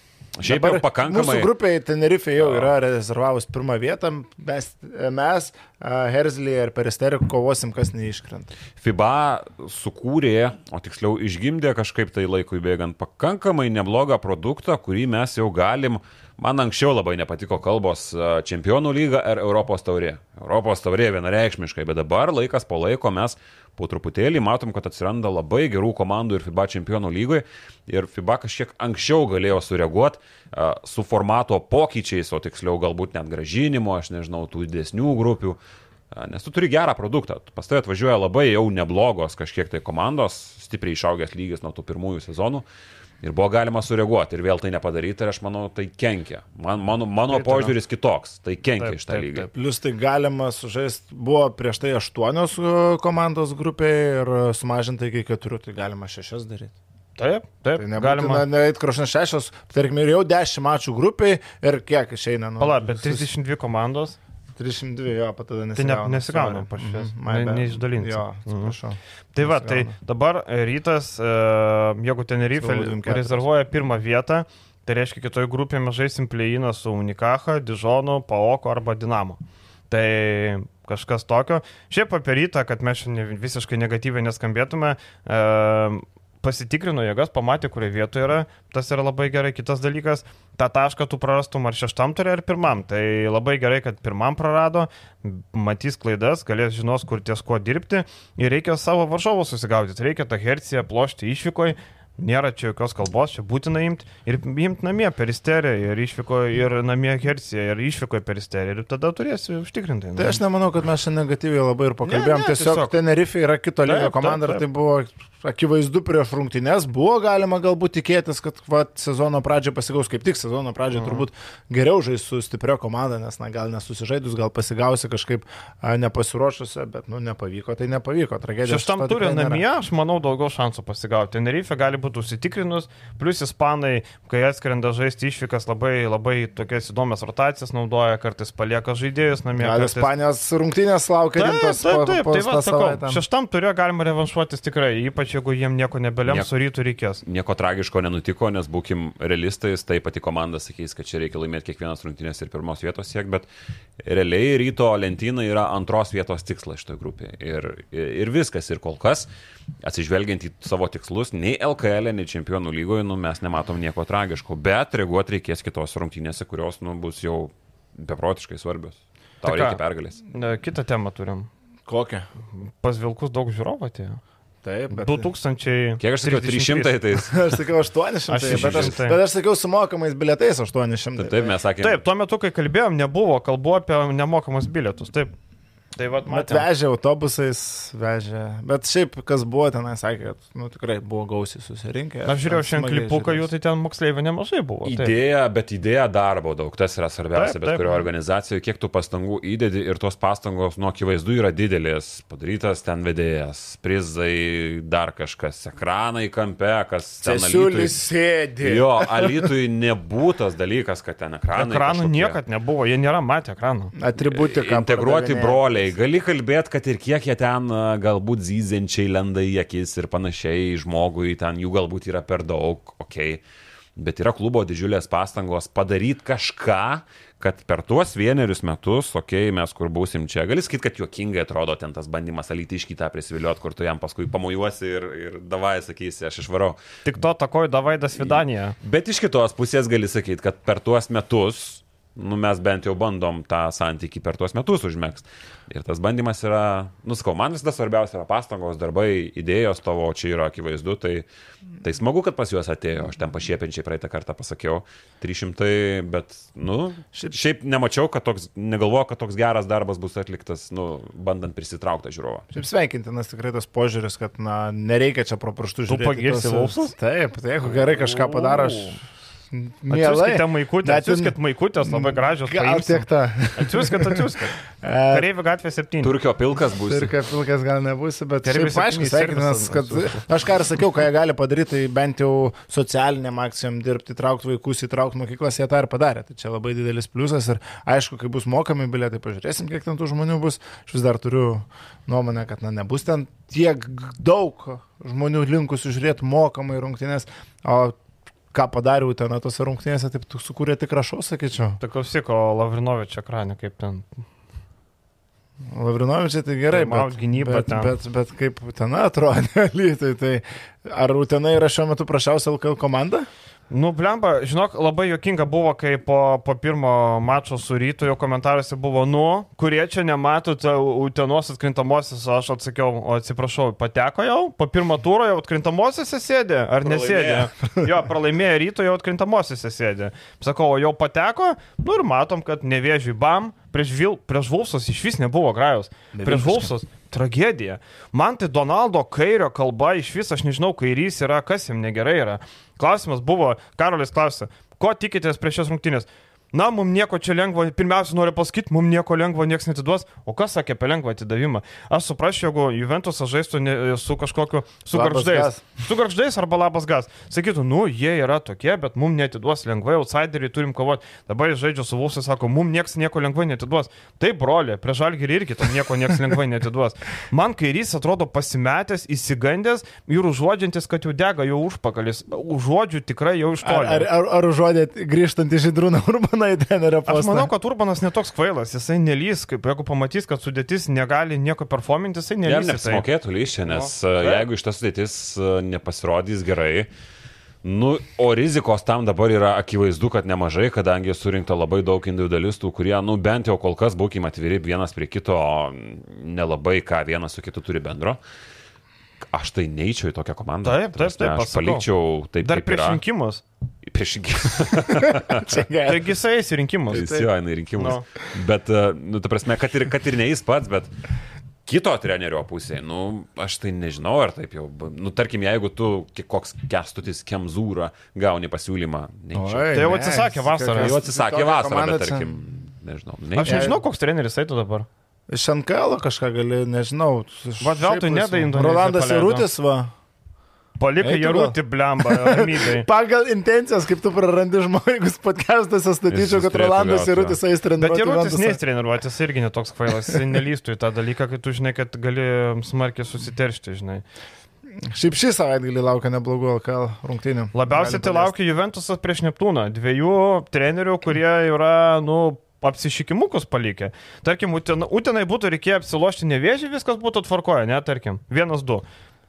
Šiaip Dabar jau pakankamai. Mūsų grupėje Tenerife jau yra rezervavus pirmą vietą. Mes, mes Herzlį ir Peristerį kovosim, kas neiškrenta. FIBA sukūrė, o tiksliau išgimdė kažkaip tai laikui bėgant pakankamai neblogą produktą, kurį mes jau galim, man anksčiau labai nepatiko kalbos čempionų lyga ar Europos taurė. Europos taurė vienareikšmiškai, bet dabar laikas po laiko mes po truputėlį matom, kad atsiranda labai gerų komandų ir FIBA čempionų lygoje ir FIBA kažkiek anksčiau galėjo sureaguoti su formato pokyčiais, o tiksliau galbūt net gražinimo, aš nežinau, tų didesnių grupių. Nes tu turi gerą produktą. Pas tai atvažiuoja labai jau neblogos kažkiek tai komandos, stipriai išaugęs lygis nuo tų pirmųjų sezonų. Ir buvo galima sureaguoti ir vėl tai nepadaryti ir aš manau, tai kenkia. Man, mano mano Taip, požiūris kitoks, tai kenkia Taip, iš tą taip, lygį. taip. Plus tai galima sužaisti, buvo prieš tai aštuonios e, komandos grupėje ir sumažinta iki keturių, tai galima šešias daryti. Taip, taip. Tai galima. net krašna šešios, tarkim, ir jau dešimt mačų grupiai ir kiek išeina. Nu, Pala, bet 32 komandos. 32, jo, pat tada Tai ne, nesigauna. nesigauna pašies. Mhm, my bad. Neišdalinti. Jo, atsiprašau. Tai va, tai Nesigauna. dabar rytas, e, jeigu Tenerife rezervuoja pirmą vietą, tai reiškia, kitoje grupėje mes žaisim plėjiną su Unikaha, Dižonu, Paoko arba Dinamo. Tai kažkas tokio. Šiaip apie rytą, kad mes šiandien visiškai negatyviai neskambėtume, e, pasitikrino jėgas, pamatė, kurioje vietoje yra, tas yra labai gerai. Kitas dalykas, tą tašką tu prarastum ar šeštam turė, ar pirmam. Tai labai gerai, kad pirmam prarado, matys klaidas, galės žinos, kur ties kuo dirbti ir reikia savo varžovų susigaudyti. Reikia tą herciją plošti išvykoj. Nėra čia jokios kalbos, čia būtina imti ir imti namie peristerį ir išvyko ir namie herciją ir išvyko peristerį ir tada turėsi užtikrinti. Tai aš nemanau, kad mes šiandien negatyviai labai ir pakalbėjom. Ne, ne, tiesiog, tiesiog. Tenerife yra kito lygio Taip, komanda taip, ir tai buvo akivaizdu prieš rungtynes. Buvo galima galbūt tikėtis, kad va, sezono pradžioje pasigaus kaip tik sezono pradžioje Mhm. turbūt geriau žais su stipria komanda, nes na, gal nesusižaidus, gal pasigausi kažkaip nepasiruošusi, bet nu, nepavyko, tai nepavyko. Tragedija. Šeštam nėra. namie, aš manau, daugiau šansų pasigauti. Tenerife gali būti užsitikrinus, plus ispanai, kai atskrenda žaisti išvykas, labai, labai tokias įdomias rotacijas naudoja, kartais palieka žaidėjus namie. Gal kartais... Ispanijos rungtynės laukia Taip, rimtos taip, po, taip, po tai va, tą sakau, savaitę. šeštam turė galima revanšuotis tikrai, ypač jeigu jiem nieko nebelems, Nieko. su rytų reikės. Nieko tragiško nenutiko, nes būkim realistais, tai pati komanda sakys, kad čia reikia laimėti kiekvienas rungtynės ir pirmos vietos siek, bet realiai ryto lentyna yra antros vietos tikslas šitoje grupėje. Ir, ir viskas, ir kol kas, atsižvelgiant į savo tikslus, nei LKL, nei Čempionų lygoje, nu, mes nematom nieko tragiško, bet reaguoti reikės kitos rungtynėse, kurios nu, bus jau beprotiškai svarbios. Tau ką? reikia pergalės. Ne, Kitą temą turim. Kokią? Pas Vilkus daug žiūrovų atėjo. Taip, bet. 2000. Kiek aš sakiau, 300, tai [LAUGHS] Aš sakiau 800, Aš bet, aš, 600. bet aš sakiau su mokamais bilietais 800. taip mes sakėme. Taip, tuo metu, kai kalbėjom, nebuvo kalbu apie nemokamus bilietus. Taip. Tai vad, Bet matėm. vežė autobusais, vežė. Bet šiaip, kas buvo tenai, sakė, kad nu, tikrai buvo gausiai susirinkę. Aš žiūrėjau šiandien klipuką jų, tai ten moksleivių nemažai buvo. taip. Idėja, bet idėja darbo daug, tas yra svarbiausia, Taip, bet taip. kurio organizacijoje, kiek tu pastangų įdedi ir tos pastangos nuo akivaizdu yra didelės, padarytas ten vedėjas, prizai, dar kažkas, ekranai kampe, kas ten Cesiulis sėdi. Jo, alitui nebūtas dalykas, kad ten ekranai. Ekranų kažkokie. niekad nebuvo, jie nėra matę ekranų. Atributika. Integruoti pardavinėja. Broliai. Gali kalbėti, kad ir kiek jie ten galbūt zyzenčiai lenda į akis ir panašiai žmogui, ten jų galbūt yra per daug, okei. Okay. Bet yra klubo didžiulės pastangos padaryti kažką, kad per tuos vienerius metus, okei, okay, mes kur būsim čia, gali sakyti, kad juokingai atrodo ten tas bandymas alyti iš kitą prisiviliuoti, kur tu jam paskui pamojuosi ir, ir davai sakysi, aš išvarau. Tik to takoju Davaidas Vidanija. Bet iš kitos pusės gali sakyti, kad per tuos metus, nu, mes bent jau bandom tą santyki per tuos metus užmėgsti. Ir tas bandymas yra, nuskau, man visada svarbiausia yra pastangos, darbai, idėjos tavo, čia yra akivaizdu, tai, tai smagu, kad pas juos atėjo, aš ten pašiepiančiai praeitą kartą pasakiau, 300, bet, nu, šiaip, šiaip nemačiau, kad toks, negalvoju, kad toks geras darbas bus atliktas, nu, bandant prisitraukti žiūrovą. Šiaip sveikintinas tikrai tas požiūris, kad na, nereikia čia pro pirštus Tu žiūrėti. pagirsi tuos- Wolfsus? Taip, tai jeigu gerai kažką padaro, aš Mielai. Atsiųskite maikutę, atsiųskite maikutės, labai gražios. Gal tiek ta. Atsiųskite, atsiųskite. [LAUGHS] Kareivių gatvė 7. Turkio pilkas bus. Ir kaip ilgas gal nebūsi, bet šiaip, septyni sveikinas, kad aš ką ir sakiau, ką jie gali padaryti, tai bent jau socialiniam akcijom dirbti, traukti vaikus, įtraukti mokyklas, jie tą ir padarė. Tai čia labai didelis pliusas ir aišku, kai bus mokami bilietai, pažiūrėsim, kiek ten tų žmonių bus. Aš vis dar turiu nuomonę, kad na, nebus ten tiek daug žmonių linkusių žiūrėti mokamai rungtynės, o ką padariau ten tose rungtynėse, taip sukūrė tik rašau, sakyčiau. Tai klausyk, o Lavrinovičio ekrane kaip ten. Lavrinovičiai tai gerai, Taimaut bet, gynyba bet, ten. bet, bet kaip ten atrodė, [LAUGHS] lytai, tai ar Utena yra šiuo metu prašiausia LKL komanda? Nu, blemba, žinok, labai jokinga buvo, kai po, po pirmo mačo su rytu jo komentaruose buvo, nu, kurie čia nematote Utenos atkrintamosios, aš atsakiau, o atsiprašau, pateko jau, po pirmo turo jau atkrintamosiose sėdė, ar nesėdė? Jo, pralaimėjo ryto jau atkrintamosiose sėdė. Sakau, o jau pateko, nu ir matom, kad nevėžiui bam, prieš, Vil, prieš Vulfsus iš vis nebuvo grajos. Prieš Vulfsus tragedija. Man tai Donaldo kairio kalba iš vis, aš nežinau, kairys yra, kas jam negerai yra. Klausimas buvo, Karolis klausė, ko tikitės prieš šias rungtynės? Na, mums nieko čia lengva, pirmiausia noriu pasakyti, mums nieko lengva, niekas netiduos. O kas sakė apie lengvą atidavimą? Aš suprasčiau, jeigu Juventusas žaistų ne, su kažkokiu, su garždais. [LAUGHS] Su garždais arba labas gas. Sakytų, nu, jie yra tokie, bet mums netiduos lengvai, outsideriai turim kovoti. Dabar žaidžia su Vulsai, sako, mums niekas nieko lengvai netiduos. Taip, broli, prie žalgirį irgi tam nieko niekas lengvai netiduos. Man kairys atrodo pasimetęs, įsigandęs ir užuodžiantis, kad jau dega jo užpakalis. Užuodžiu tikrai jau iš toli. ar, ar, ar užuodėt grįžtant iš Žydrūną Urbaną į trenerio postą? Aš manau, kad Urbanas netoks kvailas, jisai nelys, kaip jeigu pamatys, kad sudėtis negali nieko performinti, jisai Jam nelys. į tai. neapsimokėtų lyščia, nes no, jeigu iš tas sudėtis e, nepasirodys gerai, nu, o rizikos tam dabar yra akivaizdu, kad nemažai, kadangi surinkta labai daug individualistų, kurie, nu, bent jau kol kas būkime atviri vienas prie kito, nelabai ką vienas su kitu turi bendro. Aš tai neįčiau į tokią komandą. Taip, taip, taip, Aš pasakau. palikčiau taip, Dar prieš yra. rinkimus. Prieš rinkimus. [LAUGHS] Taigi jisai eis į rinkimus. Jis jo eina į rinkimus. No. Bet, e, nu, ta prasme, kad ir, kad ir ne jis pats, bet kito trenerio pusėje, nu, aš tai nežinau, ar taip jau, nu, tarkim, jeigu tu koks kestutis Kemzūra gauni pasiūlymą, neįčiau. Oi, Tai jau atsisakė jis vasarą. tokios- Jau atsisakė vasarą, bet tarkim, nežinau. Aš neįčiau. nežinau, koks treneris eitų dabar. Iš NKL kažką gali, nežinau. Vat veltui Šiaip nedai laisva. Indoneziją Rolandas. Jarutis va. Palikai gal. Jarutį blemba, ramybėj. Pagal intencijas, kaip tu prarandi žmogus podcastuose, statyčiau, Jis kad Rolandas Jarutis eis Bet. Jarutis Juventusą. neįs treniruotis irgi netoks kvailas, jis nelystų į tą dalyką, kai tu žinai, kad gali smarkiai susiteršti, žinai. Šiaip šį savaitgalį laukia neblogų LKL rungtynių. Labiausiai tai laukia Juventusas prieš Neptūną. Dviejų trenerių, kurie yra, nu, apsišykimukus palikę. Tarkim, Utenai, Utenai būtų reikėję apsilošti nevėžį, viskas būtų tvarkoje, ne, tarkim, vienas, du.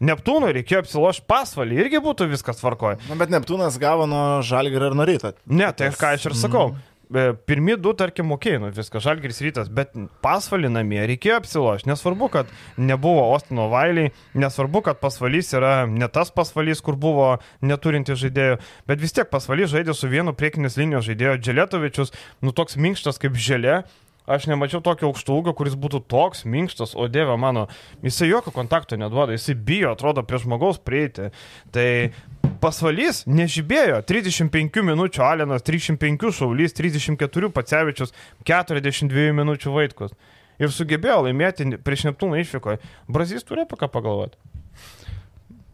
Neptūnui reikėjo apsilošti pasvalį, irgi būtų viskas tvarkoje. Na, bet Neptūnas gavo nuo Žalgirio ir nuo ryto. Ne, tai ką aš ir sakau. E, Pirmi du, tarkim, mokėjai, nu viskas, žalgris rytas, bet pasvalį namie reikėjo apsilošti. Nesvarbu, kad nebuvo Ostino Vailiai, nesvarbu, kad pasvalys yra ne tas pasvalys, kur buvo neturinti žaidėjų, bet vis tiek pasvalys žaidė su vienu priekinės linijos žaidėjo Dželetovičius, nu toks minkštas kaip želė. Aš nemačiau tokio aukšto ūgio, kuris būtų toks minkštas, o dieve mano, jisai jokio kontakto neduoda, jisai bijo, atrodo, prie žmogaus prieiti. Tai pasvalys nežibėjo, 35 minučių Alenas, 35 Šaulys, 34 Pacevičius, 42 minučių Vaitkus. Ir sugebėjo laimėti prieš Neptūną išvykoje. Brazys apie ką pagalvoti.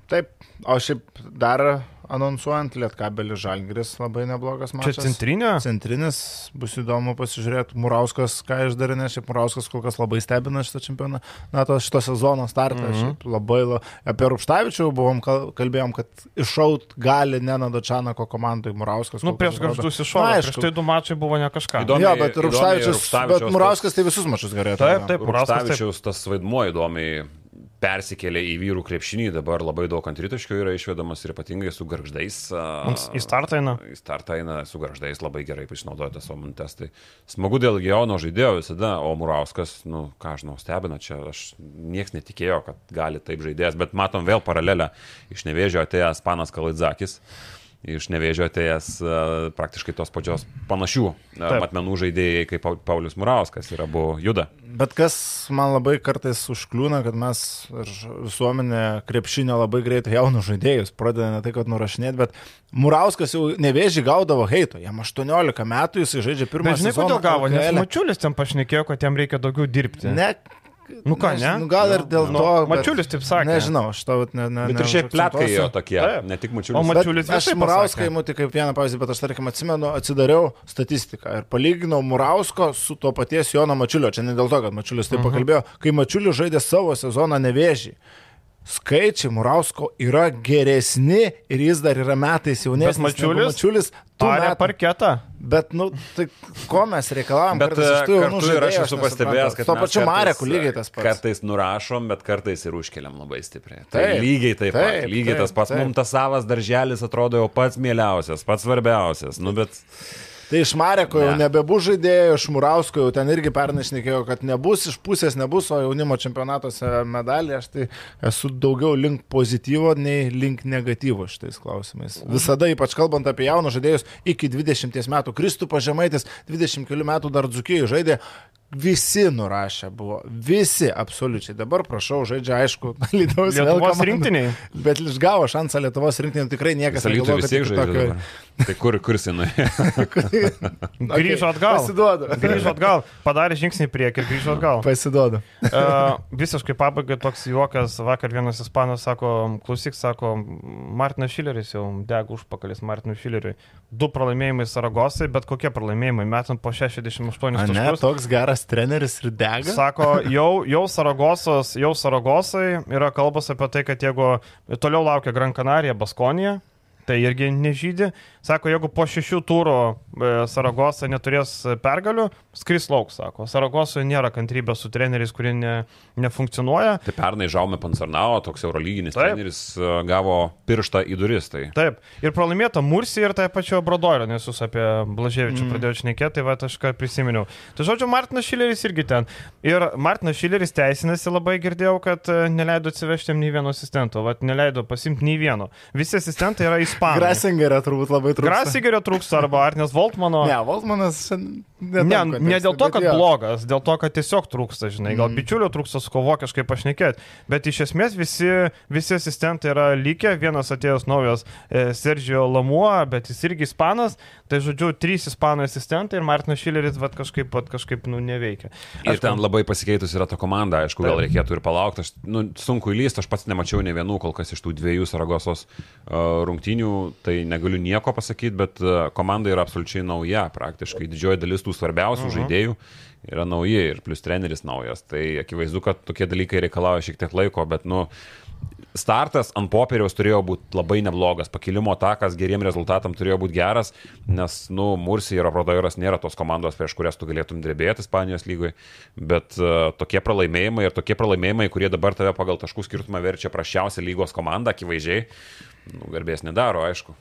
Taip, o šiaip dar anonsuojant Lietkabelį Žalgiris labai neblogas Čia mačas. centrinė. Centrinis, bus įdomu pasižiūrėti, Murauskas, ką išdarinė, šiaip Murauskas kol kas labai stebina šitą čempioną, na, to šito sezono startą, mm. -hmm. šiaip labai, la... apie Rupštavičių buvom, kal- kalbėjom, kad iššaut gali Nenado Čanako komandai Murauskas. Nu, prieš Na, iššovė. aišku. Prieš tai du mačai buvo ne kažką. Įdomu. Jo, Įdomiai- bet įdomiai Rupštavičius, bet Murauskas tai visus mačius gerai. Taip, taip. Rupštavičiaus tas vaidmuo įdomiai persikėlė į vyrų krepšinį, dabar labai daug ant rytaškių yra išvedamas ir ypatingai su garždais. Mums Į startą eina. Į startą eina su garždais labai gerai išnaudoja tas savo mintes. Tai smagu dėl Geono žaidėjo visada, o Murauskas, nu, ką žinau, stebina čia, aš nieks netikėjo, kad gali taip žaidėjas, bet matom vėl paralelę iš nevėžio atėjęs panas Kalaidzakis. Iš nevėžio atėjęs e, praktiškai tos pačios panašių e, Taip. matmenų žaidėjai kaip Pau- Paulius Murauskas ir abu juda. Bet kas man labai kartais užkliūna, kad mes ir visuomenė krepšinio labai greitai jaunus žaidėjus pradeda ne tai, kad nurašinėti, bet Murauskas jau nevėžį gaudavo heito. Jam 18 metų jis žaidžia pirmą Bet žinai, kodėl gavo, nes. Mačiulis ten pašnekėjo, kad jam reikia daugiau dirbti. Ne. Nu ką, ne? Nu, gal ir dėl Nu, to. bet- Mačiulis taip sakė. Nežinau, aš vat ne. ne Bet ir šiaip plėtkai jo tokie, Taip. ne tik O mačiulis. ma- Mačiulis Bet aš Murauską pasakė. įmu tik kaip vieną pavyzdį, bet aš tarkim atsimenu, atsidariau statistiką ir palyginau Murausko su to paties Jono Mačiulio. Čia ne dėl to, kad Mačiulis taip Mhm. pakalbėjo. Kai Mačiulis žaidė savo sezoną nevėžį. Skaičiai Murausko yra geresni ir jis dar yra metais jaunesnis. Bet Mačiulis Mačiulis tų Arė metų. parketą. Bet, nu, tai ko mes reikalavom? Bet tų jaunų kartu ir aš esu pastebėjęs, kad Tuo pačiu kartais- Mareku lygiai tas pats. Kartais nurašom, bet kartais ir užkeliam labai stipriai. Tai Taip, lygiai taip pat. taip, Lygiai taip, tas pats. Mums tas savas darželis atrodo jau pats mieliausias, pats svarbiausias. Nu, bet Tai iš Mareko jau Ne. nebebus žaidėjų, iš Murausko jau ten irgi pernai šnekėjo, kad nebus, iš pusės nebus, o jaunimo čempionatuose medalį aš tai esu daugiau link pozityvo nei link negatyvo šitais klausimais. Visada, ypač kalbant apie jaunus žaidėjus, iki 20 metų, Kristupas Žemaitis 20 kelių metų dar dzukijai žaidė. Visi nurašę buvo, visi absoliučiai. Dabar prašau, žaidžia aišku, [LAUGHS] Lietuvos, Lietuvos rinktiniai. Bet išgavo šansą Lietuvos rinktinį, tikrai niekas negalvoja, kad žaidžia. tokio-. Tai kur, kur nuėjo? [LAUGHS] Grįžo atgal. Pasiduodu. Grįžo atgal. Padarė žingsnį į priekį ir grįžo atgal. Pasiduodu. [LAUGHS] Uh, visiškai pabaigai toks juokas, vakar vienas ispanas sako, klausyk, sako, Martinas Šileris jau dega užpakalis Martinui Šileriui. Du pralaimėjimai Saragosai, bet kokie pralaimėjimai, metant po 68 A, ne, taškus. toks geras treneris ir dega. Sako, jau, jau Saragosas, jau Saragosai yra kalbas apie tai, kad jeigu toliau laukia Gran Canaria, Baskonija, tai irgi nežydė. Sako, jeigu po šešių turų e, Saragosa neturės pergalių, skris lauk, sako. Saragosoje nėra kantrybės su treneriais, kurie ne, nefunkcionuoja. Tai pernai Žaume Pansarnao, toks eurolyginis Taip. treneris, e, gavo pirštą į duris. Tai Taip, ir pralaimėta Mursi ir tai pačio Brodorio, nes jūs apie Blaževičių mm. pradėjote šnekėti, tai va aš ką prisiminiau. Tai žodžiu, Martinas Šileris irgi ten. Ir Martinas Šileris teisinasi labai girdėjau, kad e, neleido atsivežti jam nei vieno asistento, va neleido pasimti nei vieno. Visi asistentai yra ispanai. [LAUGHS] Grasingerio turbūt labai trūksta. Grasigerio trūksta arba Arnes Voltmano. Ne, Voltmanas šiandien. Ne, ne dėl to, kad blogas, dėl to, kad tiesiog trūksta, žinai, gal Mm. bičiulio trūksta su kuo vokiškai pašnekėti, bet iš esmės visi, visi asistentai yra likę, vienas atėjęs naujas e, Sergio Lamuo, bet jis irgi ispanas, tai žodžiu, trys ispanai asistentai ir Martinas Šileris vat, kažkaip, vat, kažkaip nu, neveikia. Ir ten labai pasikeitus yra ta komanda, aišku, gal reikėtų ir palaukti. Aš, nu, sunku įlysti, aš pats nemačiau ne vienų kol kas iš tų dviejų Saragosos uh, rungtynių, tai negaliu nieko pasakyti, bet uh, komanda yra absoliučiai nauja praktiškai. Didžioji dalis tų svarbiausių uh -huh. žaidėjų yra nauji ir plus treneris naujas. Tai akivaizdu, kad tokie dalykai reikalauja šiek tiek laiko, bet, nu, startas ant popieriaus turėjo būti labai neblogas, pakilimo takas geriem rezultatam turėjo būti geras, nes, nu, Mursi ir Aprodoiras nėra tos komandos, prieš kurias tu galėtum drebėti Ispanijos lygoje, bet uh, tokie pralaimėjimai ir tokie pralaimėjimai, kurie dabar tave pagal taškų skirtumą verčia prašiausią lygos komandą, akivaizdžiai, nu, garbės nedaro, aišku.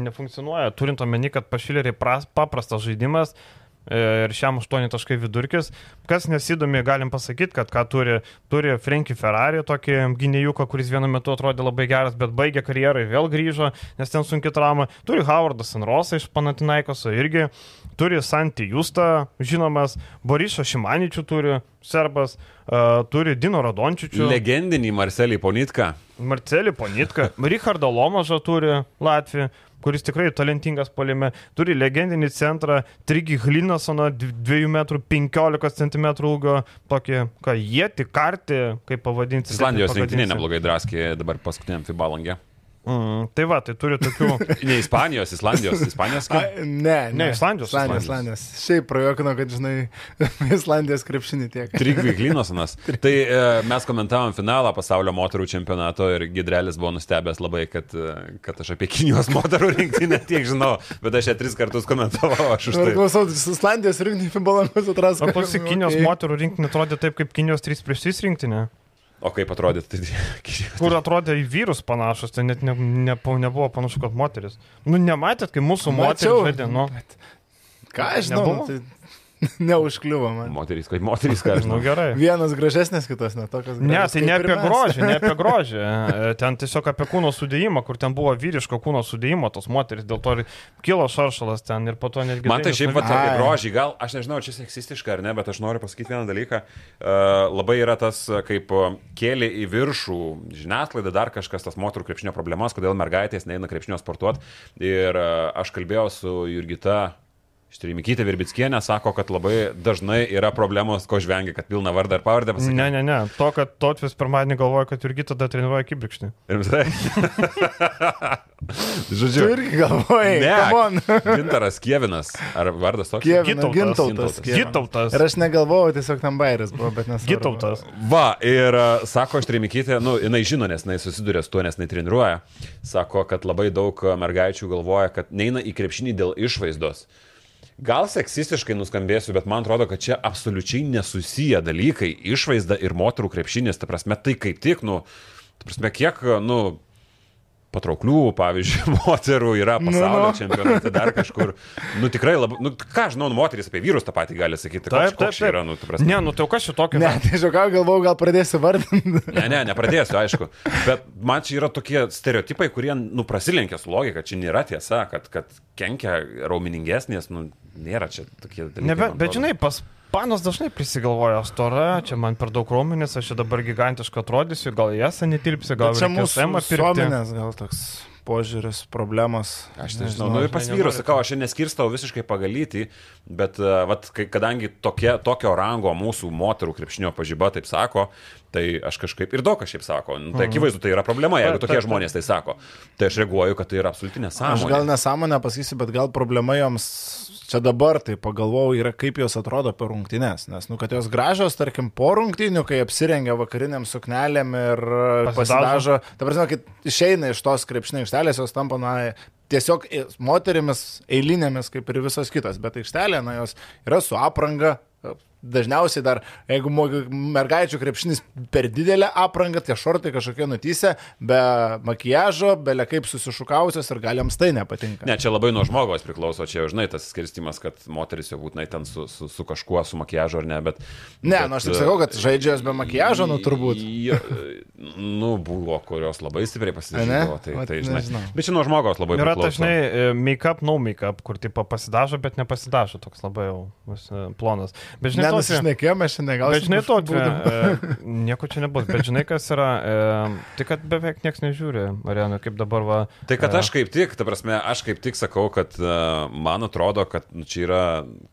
Nefunkcionuoja, turint omeny, kad pašileriai paprastas žaidimas. e, Ir šiam 8 taškai vidurkis. Kas nesidomi, galim pasakyti, kad ką turi, turi Frankie Ferrari, tokį gynėjuką, kuris vienu metu atrodė labai geras, bet baigė karjerą ir vėl grįžo, nes ten sunki trauma. Turi Howardas Sanrosą iš Panatinaikoso irgi. Turi Santi Justą, žinomas, Borisą Šimaničių turi, serbas, uh, turi Dino Radončičių. Legendinį Marcelį Ponitką. Marcelį Ponitką, [LAUGHS] Richardą Lomažą turi Latvija, kuris tikrai talentingas polime, turi legendinį centrą, Trigi Hlinasoną, 2 m 15 cm ūgio, tokį, ką jie tik kartį, kaip pavadinti. Islandijos rinktinė neblogai draskė dabar paskutiniam FIBA langė. Mm, tai va, tai turi tokių. [LAUGHS] Ne Ispanijos, Islandijos, Ispanijos. A, ne, Ne, Islandijos, Islandijos. Islandijos. Šiaip prajuokino, kad, žinai, [LAUGHS] Islandijos krepšinį tiek. Trigvi Klinosonas. [LAUGHS] Tai e, mes komentavom finalą pasaulio moterų čempionato ir Gidrelis buvo nustebęs labai, kad, e, kad aš apie Kinijos moterų rinktinę tiek žinau, bet aš ją tris kartus komentavau. Aš už tai. klausau, Islandijos rinktinį futbolangus atras. O klausyk, Kinijos moterų rinktinė atrodė taip, kaip Kinijos 3 prieš 3 rinktinė, O kaip atrodė, tai [LAUGHS] kur atrodė į vyrus panašus, tai net ne, ne, nebuvo panašu, kad moteris. Nu, nematėt, kai mūsų moteris žaidė, nu. Ką aš žinau, Nebuvo? tai [LAUGHS] neužkliuvo man. Moterys, kaip moterys, ką aš Nu žinau. gerai. Vienas gražesnis, kitas netokas. Ne, tai ne apie grožį, ne apie [LAUGHS] grožį. E, Ten tiesiog apie kūno sudėjimą, kur ten buvo vyriško kūno sudėjimo tos moteris, dėl to ir kilo šaršalas ten ir po to netgi... Man tai šiaip pat apie grožį, gal aš nežinau, čia seksistiška ar ne, bet aš noriu pasakyti vieną dalyką. Uh, labai yra tas, uh, kaip kėlė į viršų žiniasklaida, dar kažkas tas moterų krepšinio problemas, kodėl mergaitės neina krepšinio sportuoti. Ir aš kalbėjau su Jurgita. Štrimikyti Virbickienė sako, kad labai dažnai yra problemos, ko žvengia, kad pilna vardą ir pavardę pasakyti. Ne, ne, ne. To, kad Totvis pirmadienį galvoja, kad Jurgi tada treniruoja kibirkštį. Rimtai? [LAUGHS] Tu Žodžiu. irgi galvojai, come on. [LAUGHS] Gintaras Kievinas. Ar vardas toks? Kievina, Gintautas. Gintautas. Gintautas. Ir aš negalvojau, tiesiog tam bairis buvo, bet nesvarbu. Gitautas. Va, ir a, sako Štrimikyti, nu, jinai žino, nes jinai susiduria su tuo, nes jinai treniruoja. Sako, kad labai daug mergaičių galvoja, kad neina į krepšinį dėl išvaizdos. Gal seksistiškai nuskambėsiu, bet man atrodo, kad čia absoliučiai nesusiję dalykai - išvaizda ir moterų krepšinis. Ta prasme, tai kaip tik, nu, ta prasme, kiek, nu, patrauklių, pavyzdžiui, [LAUGHS] moterų yra pasaulio Nu, no, nu. no. čempionate dar kažkur. Nu tikrai labai, nu ką žinau, nu, moteris apie vyrus tą patį gali sakyti. Taip, taip, taip. Yra, nu, ta prasme. Ne, nu tai kas čia tokio? Ne, tai žiūrėjau, galvojau, gal pradėsiu vardinti. [LAUGHS] Ne, ne, nepradėsiu, aišku. Bet man čia yra tokie stereotipai, kurie, nu, prasilenkia su logika, čia nėra tiesa, kad, kad kenkia raumeningesnės, nu, nėra čia tokie dalykai. Ne, bet, bet žinai, pas panas dažnai prisigalvoja, stora, čia man per daug raumenis, aš čia dabar gigantiškai atrodysiu, gal esą netilpsi, gal čia reikės mūsų visuomenės gal toks požiūris, problemos. Aš nežinau, nu ir pas vyrus sakau, aš čia neskirstau visiškai pagalyti, bet, uh, vat, kai, kadangi tokie, tokio rango mūsų moterų krepšinio pažyba taip sako, tai aš kažkaip ir daug kas šiaip sako. Nu, tai akivaizdu, tai yra problema, jeigu tokie žmonės tai sako. Tai aš reaguoju, kad tai yra absoliutinė Aš gal nesąmonę pasakysiu, bet gal problema joms čia dabar, tai pagalvojau, yra kaip jos atrodo per rungtynes. Nes, nu, kad jos gražios, tarkim, po rungtynių, kai apsirengia vakariniam suknelėm ir e, Pasidažo. Ta prasme, kai išeina iš tos krepšinio aikštelės, jos tampa, na, tiesiog moterimis eilinėmis, kaip ir visos kitos. Bet aikštelė, na, jos yra su apranga. Dažniausiai dar, jeigu mergaičių krepšinis per didelę aprangą, tie šortai kažkokie nutysę, be makiažo, be kaip susišukausios ir gal jiems tai nepatinka. Ne, čia labai nuo žmogaus priklauso, čia jau žinai tas skirstimas, kad moteris jau būtinai ten su, su, su kažkuo, su makiažu ar ne, bet... Ne, bet, nu aš tik sakau, kad žaidžia jos be makiažo, nu turbūt. Jo, nu, buvo, kurios labai stipriai pasidažydavo. Tai, tai, žinai. nežinau. Bet čia nuo žmogaus labai Yra priklauso. dažnai e, make-up, no make-up, kur tipo pasidažo, bet nepasidažo, toks labai jau vis, e, plonas. Bet žinai, tokį- Nenusišnekėjome, aš negaunu. Bet žinai, to, e, nieko čia nebus, bet žinai, kas yra, e, tai kad beveik niekas nežiūri, Marianu, kaip dabar va. Tai kad e, aš kaip tik, ta prasme, aš kaip tik sakau, kad uh, man atrodo, kad nu, čia yra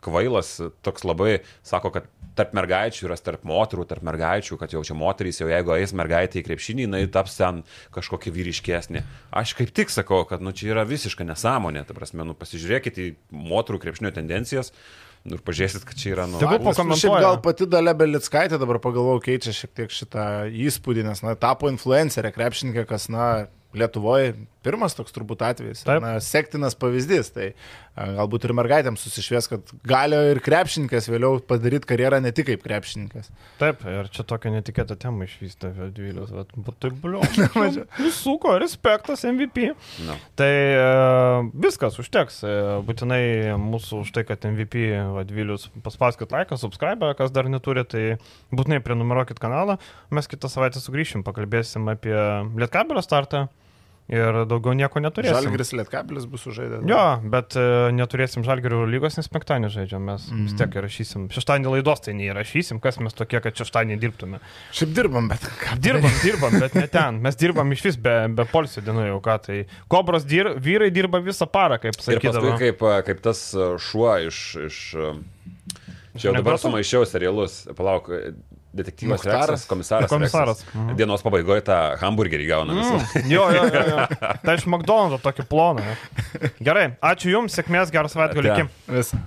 kvailas, toks labai, sako, kad tarp mergaičių yra tarp moterų, tarp mergaičių, kad jau čia moterys, jau jeigu eis mergaitė į krepšinį, jinai taps ten kažkokia vyriškesnė. Aš kaip tik sakau, kad nu, čia yra visiška nesąmonė, ta prasme, nu, pasižiūrėkite į moterų krepšinio tendencijas nu, ir pažiūrėsit, kad čia yra nu, Tegul Šiaip pakomentuoja. gal pati Dalia Belickaitė dabar pagalvojau keičia šiek tiek šitą įspūdį, nes, na, tapo influencerė, krepšininkė, kas, na, Lietuvoje pirmas toks turbūt atvejis. Taip. Na, sektinas pavyzdys. Tai galbūt ir mergaitėms susišvies, kad gali ir krepšininkas vėliau padaryti karjerą ne tik kaip krepšininkas. Taip, ir čia tokia netikėta tema išvystė Dvylius. Bet tai bliu. [LAUGHS] Visuko, respektas MVP. nu. Tai e, viskas užteks. E, būtinai mūsų už tai, kad MVP Dvylius paspauskit laiką, subscribe, kas dar neturi, tai būtinai prenumeruokit kanalą. Mes kitą savaitę sugrįšim, pakalbėsim apie Lietkabelio startą ir daugiau nieko neturėsim. Žalgris Lietkabilis bus sužaidęs. Jo, bet e, neturėsim Žalgirio lygos, nes penktadienį žaidžiam, mes mm. vis tiek įrašysim. Šeštadienį laidos tai neįrašysim, kas mes tokie, kad šeštadienį dirbtume. Šiaip dirbam, bet ką. Dirbam, dirbam, bet ne ten. Mes dirbam iš vis be, be polsio dienų jau ką. Tai kobros dir, vyrai dirba visą parą, kaip Ir paskui sakydavo. kaip, kaip tas uh, šuo iš... iš Čia jau dabar sumaišiau serialus. Palauk, detektyvas? Reksas, komisaras. Komisaras. Reksas. Mhm. Dienos pabaigoje tą hamburgerį gauna visą. Mm, jo, jo, jo, jo. [LAUGHS] Tai iš McDonald's tokį ploną. Gerai, ačiū Jums, sėkmės, geras savaitgalį. Visą.